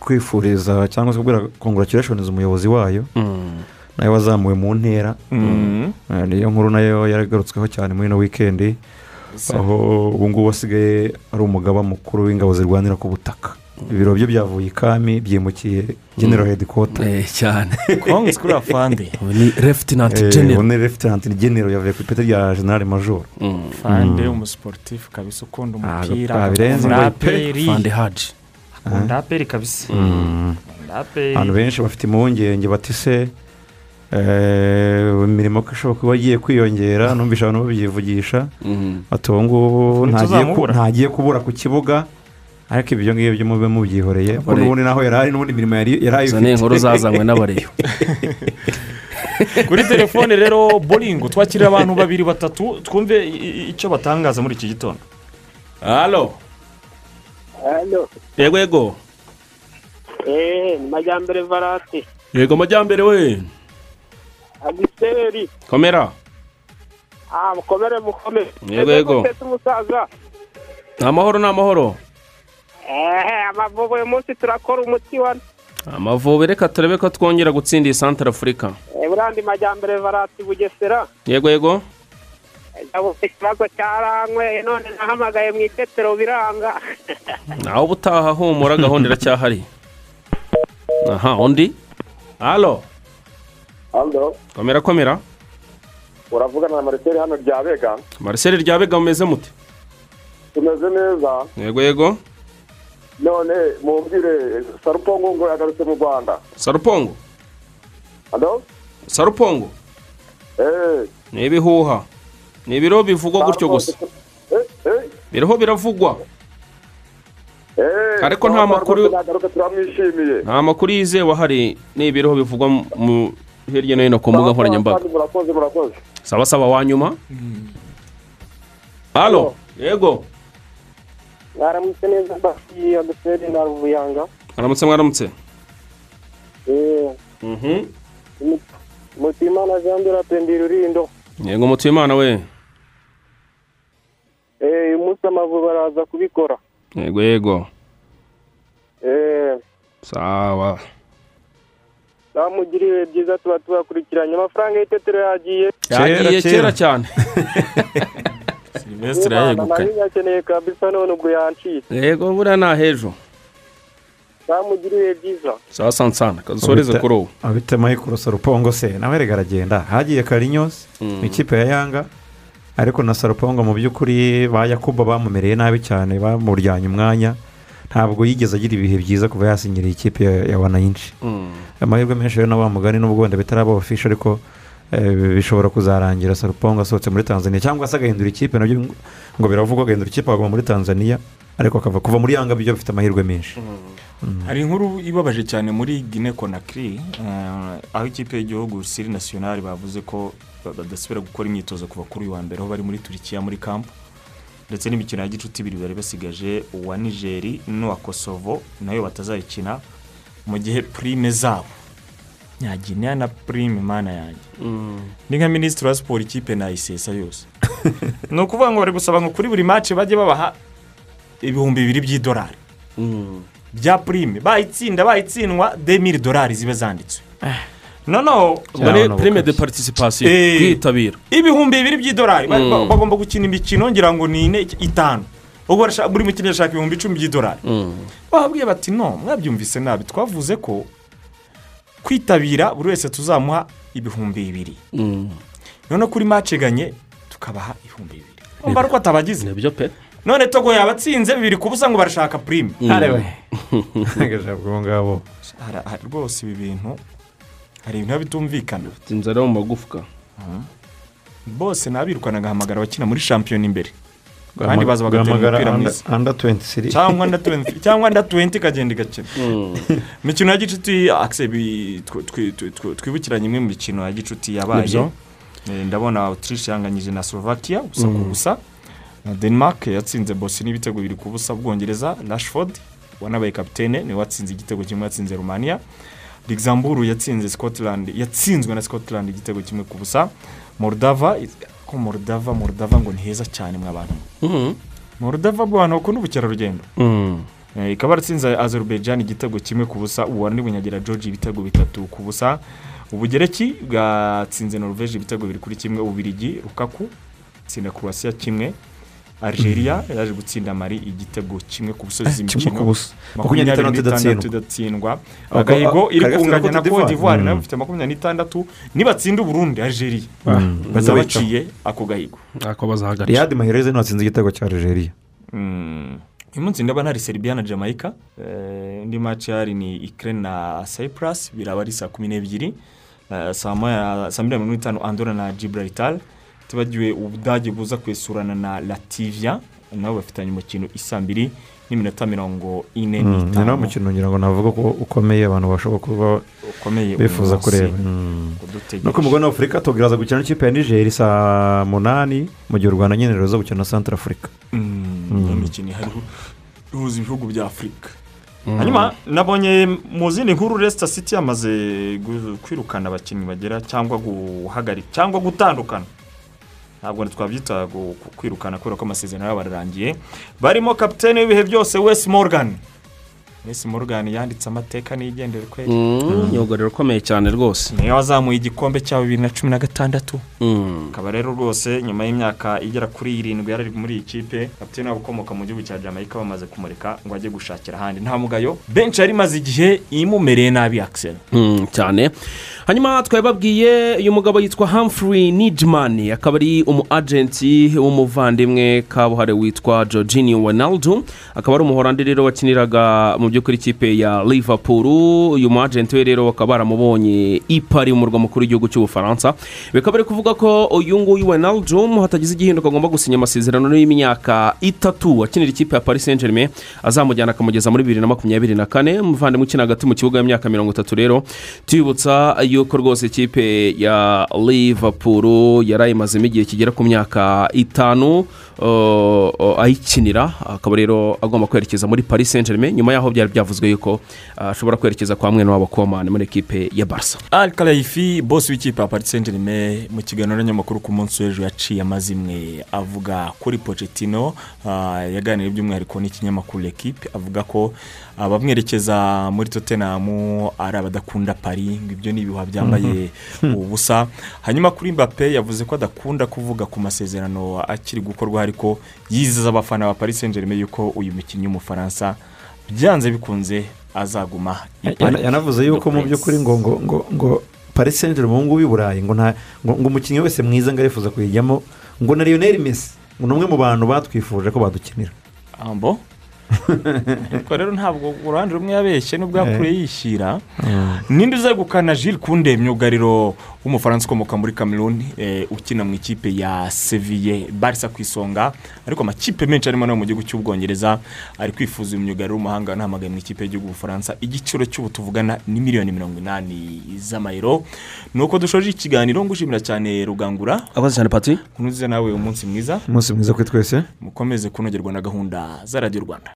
kwifuriza cyangwa se kubwira konguratirashonizi umuyobozi wayo. Nawe wazamuwe mu ntera. Mm. Eh, niyo nkuru na yo yaragarutsweho cyane muri ino wikendi aho ubu ngubu asigaye ari umugaba mukuru w'ingabo zirwanira ku butaka. Ibiro bye byavuye ikami byimukiye genero hedikota cyane. Kongs kuri afande ni refutinanti Eh, genero ubu ni refutinanti genero yavuye ku ipeti rya generale majoro fande umusiporutifu kabisa ukunda umupira pe. aperi fande haji akunda aperi kabisa. Mm. aperi abantu benshi bafite impungenge bati se eh, imirimo ko ishobora kuba igiye kwiyongera numvisha abantu babyivugisha. Ati ubu ngubu ntagiye kubura ku kibuga. Ariko ibyo ngibyo mube mubyihoreye. N'ubundi naho yari ari n'ubundi mirimo yari yari izo ni inkuru zazanywe n'abareyo. Kuri telefone rero boringo twakirira abantu babiri batatu twumve icyo batangaza muri iki gitondo. Halo yego yego. Eee majyambere varate yego majyambere we. Agiseri. Komera. Ah mukomere mukomere. Yego, yego. Ni amahoro ni amahoro eee amavubu uyu munsi turakora umuti wa amavubi reka turebe ko twongera gutsinda iyi santara afurika Eh, burandi majyambere varate bugesera. Yego yego. Yabuze ikibazo cyaranyweye none nahamagaye mu itetero biranga. Nawe ubutaha humura gahunda iracyahari aha undi? Halo? Hano komera komera. Uravugana na mariseri hano rya bega mariseri rya bega mumeze mute tumeze neza. Yego yego. None mumbwire sarupongo ngo yagarutse mu rwanda. Sarupongo? Hano sarupongo? Eee ni ibihuha. Ni ibiro bivugwa gutyo gusa. Biriho biravugwa. Eee Ariko nta makuru- nta makuru yizewe ahari ni ibiriho bivugwa mu hirya no hino ku mbuga nkoranyambaga. saba saba wa nyuma. Halo. Yego. Mwaramutse neza basi agiseri na ruvuyanga mwaramutse mwaramutse. Mhm. mutimana jean de la pendire urindo yego mutuyimana we. Uyu munsi amavubi araza kubikora. Yego yego. Eee sawa. Bamugiriye byiza tuba tubakurikiranye. Amafaranga y'itetero yagiye. Yagiye kera cyane. Imana yayegukanye na yo nyakeneye kabisa none ubwo yancitse yego buriya ni ahejo bamugiriye byiza. Sawa sansana kadusoreze kuri ubu. abite mayikoro sarupongo se. Nawe rega aragenda. Hagiye karinyosi mu ikipe ya yanga. Ariko na sarupongo mu by'ukuri ba yakuba bamumereye nabi cyane bamuryanye umwanya. Ntabwo yigeze agira ibihe byiza kuva yasinyiriye ikipe ya, wanayinshi amahirwe menshi rero na mugani n'ubwo wenda bitaraba ofisho ariko eh, bishobora kuzarangira. Sarupongo asohotse muri tanzania cyangwa se agahindura ikipe na byo ngo- ngo biravugwa agahindura ikipe akaguma muri tanzania ariko akava kuva muri yanga byo bifite amahirwe menshi. Hari inkuru ibabaje cyane muri gine konakiri aho ikipe y'igihugu siri nasiyonari bavuze ko badasubira gukora imyitozo kuva kuri uyu wa mbere aho bari muri turikiya muri kampu ndetse n'imikino ya gicuti ibiri bari basigaje uwa nigeri n'uwa kosovo na yo batazayikina mu gihe purime zabo. Nyagineya na purime mana yanjye. Ni nka minisitiri wa siporo ikipe nayisesa yose. Ni ukuvuga ngo bari gusaba ngo kuri buri mace bajye babaha ibihumbi bibiri by'idolari. Bya purime bayitsinda bayitsindwa demiri dolari ziba zanditswe. Noneho prime de participation. Eh. kwitabira. ibihumbi bibiri by'idolari. Mm. bagomba gukina imikino ngira ngo ni ine itanu. Ubwo buri mukinnyi arashaka ibihumbi icumi by'idolari. Bababwiye bati no mwabyumvise nabi. Twavuze ko kwitabira buri wese tuzamuha ibihumbi bibiri. Noneho kuri maceganye tukabaha ibihumbi bibiri. Umva ariko atabagize. Nibyo pe. None togo yabatsinze bibiri ku busa ngo barashaka hari rwose ibi bintu hari ibintu bitumvikana. Inzara yo mu magufwa. Bose nabirukana agahamagara abakina muri shampiyona imbere. Abandi baza bagatera umupira under- mwiza. Under 23 cyangwa under 20 cyangwa under 20 ikagenda igakina. Imikino ya gicuti twibukiranye imwe mu mikino ya gicuti yabaye. Eh, ndabona autriche yanganyije na slovakia gusa ku Mm. busa. Na denmark yatsinze bosnia ibitego bibiri ku busa bwongereza rashford wanabaye kapitene ni we watsinze igitego kimwe yatsinze rumania luxembourg yatsinze scotland yatsinzwe na scotland igitego kimwe ku busa moldava ko moldava moldava ngo ni heza cyane mwa bantu. Moldava mu bantu bakunda ubukerarugendo Eh, ikaba yaratsinze azerbaijan igitego kimwe ku busa uwari bunyagira george ibitego bitatu ku busa ubugereki bwatsinze norvege ibitego bibiri kuri kimwe ububirigi rukaku itsinda croatia kimwe. Algeria yaje gutsinda mari igitego kimwe ku busozi kimwe z'imikino makumyabiri n'itandatu idatsindwa. agahigo iri kunganya na Cote d'Ivoire. na yo bafite makumyabiri n'itandatu nibatsinda uburundi algeria bazaba baciye ako gahigo ako bazahagarika riyadi mahereze ntatsinze igitego cya algeria uyu munsi ndabona hari serbia na jamaica. Eh, indi match hari ni ikirere na cyprus biraba ari saa kumi n'ebyiri. Eh, saa moya saa mbiri na mirongo itanu andora na gibraltar. Tubagiwe ubudage buza kwesurana na lativia nabo bafitanye umukino isa mbiri n'iminota mirongo ine Mm, ni nawo n'itanu mukino ngira ngo navuga ko ukomeye abantu bashobora kuba bifuza kureba. Mm. Udutegereje. no ku mugabane wa afurika tubwiraza gukina n'ikipe ya nigeri saa munani mu gihe u rwanda nyine ruza gukina na santara afurika Mm, iyo mikino ihari ihuza ibihugu bya afurika hanyuma nabonye mu zindi nkuru resita siti yamaze kwirukana abakinnyi bagera cyangwa guhagarika cyangwa gutandukana. Ntabwo twabyita kwirukana kubera ko amasezerano yabo ararangiye. Barimo kapitene w'ibihe byose wesi morgan. Wesi morgan yanditse amateka n'igendere kwe. Myugariro ukomeye cyane rwose. Niyo wazamuye igikombe cya bibiri na cumi na gatandatu. Akaba rero rwose nyuma y'imyaka igera kuri irindwi yari ari muri iyi kipe. Kapitene wabo ukomoka mu gihugu cya jamaica bamaze kumureka ngo ajye gushakira ahandi. Nta mugayo benshi yari imaze igihe imumereye nabi akiseri Mm, cyane. Hanyuma twari babwiye uyu mugabo yitwa Humphrey nijimani akaba ari umu agenti w'umuvandimwe kabuhariwe witwa Jorginho Wijnaldum. Akaba ari umuhorandi rero wakiniraga mu by'ukuri ikipe ya liverpool. Uyu mu agenti we rero bakaba baramubonye i Paris umurwa mukuru w'igihugu cy'ubufaransa bikaba bari kuvuga ko uyu nguyu Wijnaldum hatagize igihinduka agomba gusinya amasezerano y'imyaka itatu akinira ikipe ya Paris Saint Germain azamujyana akamugeza muri bibiri na makumyabiri na kane. Umuvandimwe ukina hagati mu kibuga y'imyaka mirongo itatu rero. Tubibutsa yuko rwose ikipe ya liverpool yari ayimazemo igihe kigera ku myaka itanu uh, uh, ayikinira. Akaba rero agomba kwerekeza muri paris saint germain nyuma yaho byari byavuzwe yuko uh, ashobora kwerekeza kwa mwene wabo komani muri ekipe ya barca. Ari karayifi bose w'ikipe ya paris saint germain mu kiganiro n'abanyamakuru ku munsi w'ejo yaciye amazimwe avuga kuri pocetino yaganiriye by'umwihariko n'ikinyamakuru ekipe avuga ko abamwerekeza muri totenamu ari abadakunda pari ngo ibyo ni ibihuha byambaye ubusa. Hanyuma kuri mbappe yavuze ko adakunda kuvuga ku masezerano akiri gukorwa ariko yizeza abafana ba paris saint germain yuko uyu mukinnyi w'umufaransa byanze bikunze azaguma yanavuze yuko mu by'ukuri ngo ngo ngo ngo paris saint germain ubu ngubu i burayi ngo nta ngo ngo umukinnyi wese mwiza ngo arifuza kuyijyamo ngo na lionel messi ni umwe mu bantu batwifuje ko badukinira. Ariko rero ntabwo uruhande rumwe yabeshye n'ubwo yakure yishyira ninde uzegukana Jules kunde myugariro w'umufaransa ukomoka muri cameroon eh, ukina mu ikipe ya seviye barisa ku isonga. Ariko amakipe menshi arimo no mu gihugu cy'ubwongereza ari kwifuza uyu myugariro w'umuhanga nahamagaye mu ikipe y'igihugu ubufaransa igiciro cy'ubu tuvugana ni miliyoni mirongo inani z'amayero. Ni uko dushoje ikiganiro ngushimira cyane rugangura. Abaze cyane pati kunuziza nawe umunsi mwiza. Umunsi mwiza kuri twese. Mukomeze kunogerwa na gahunda za radiyo rwanda.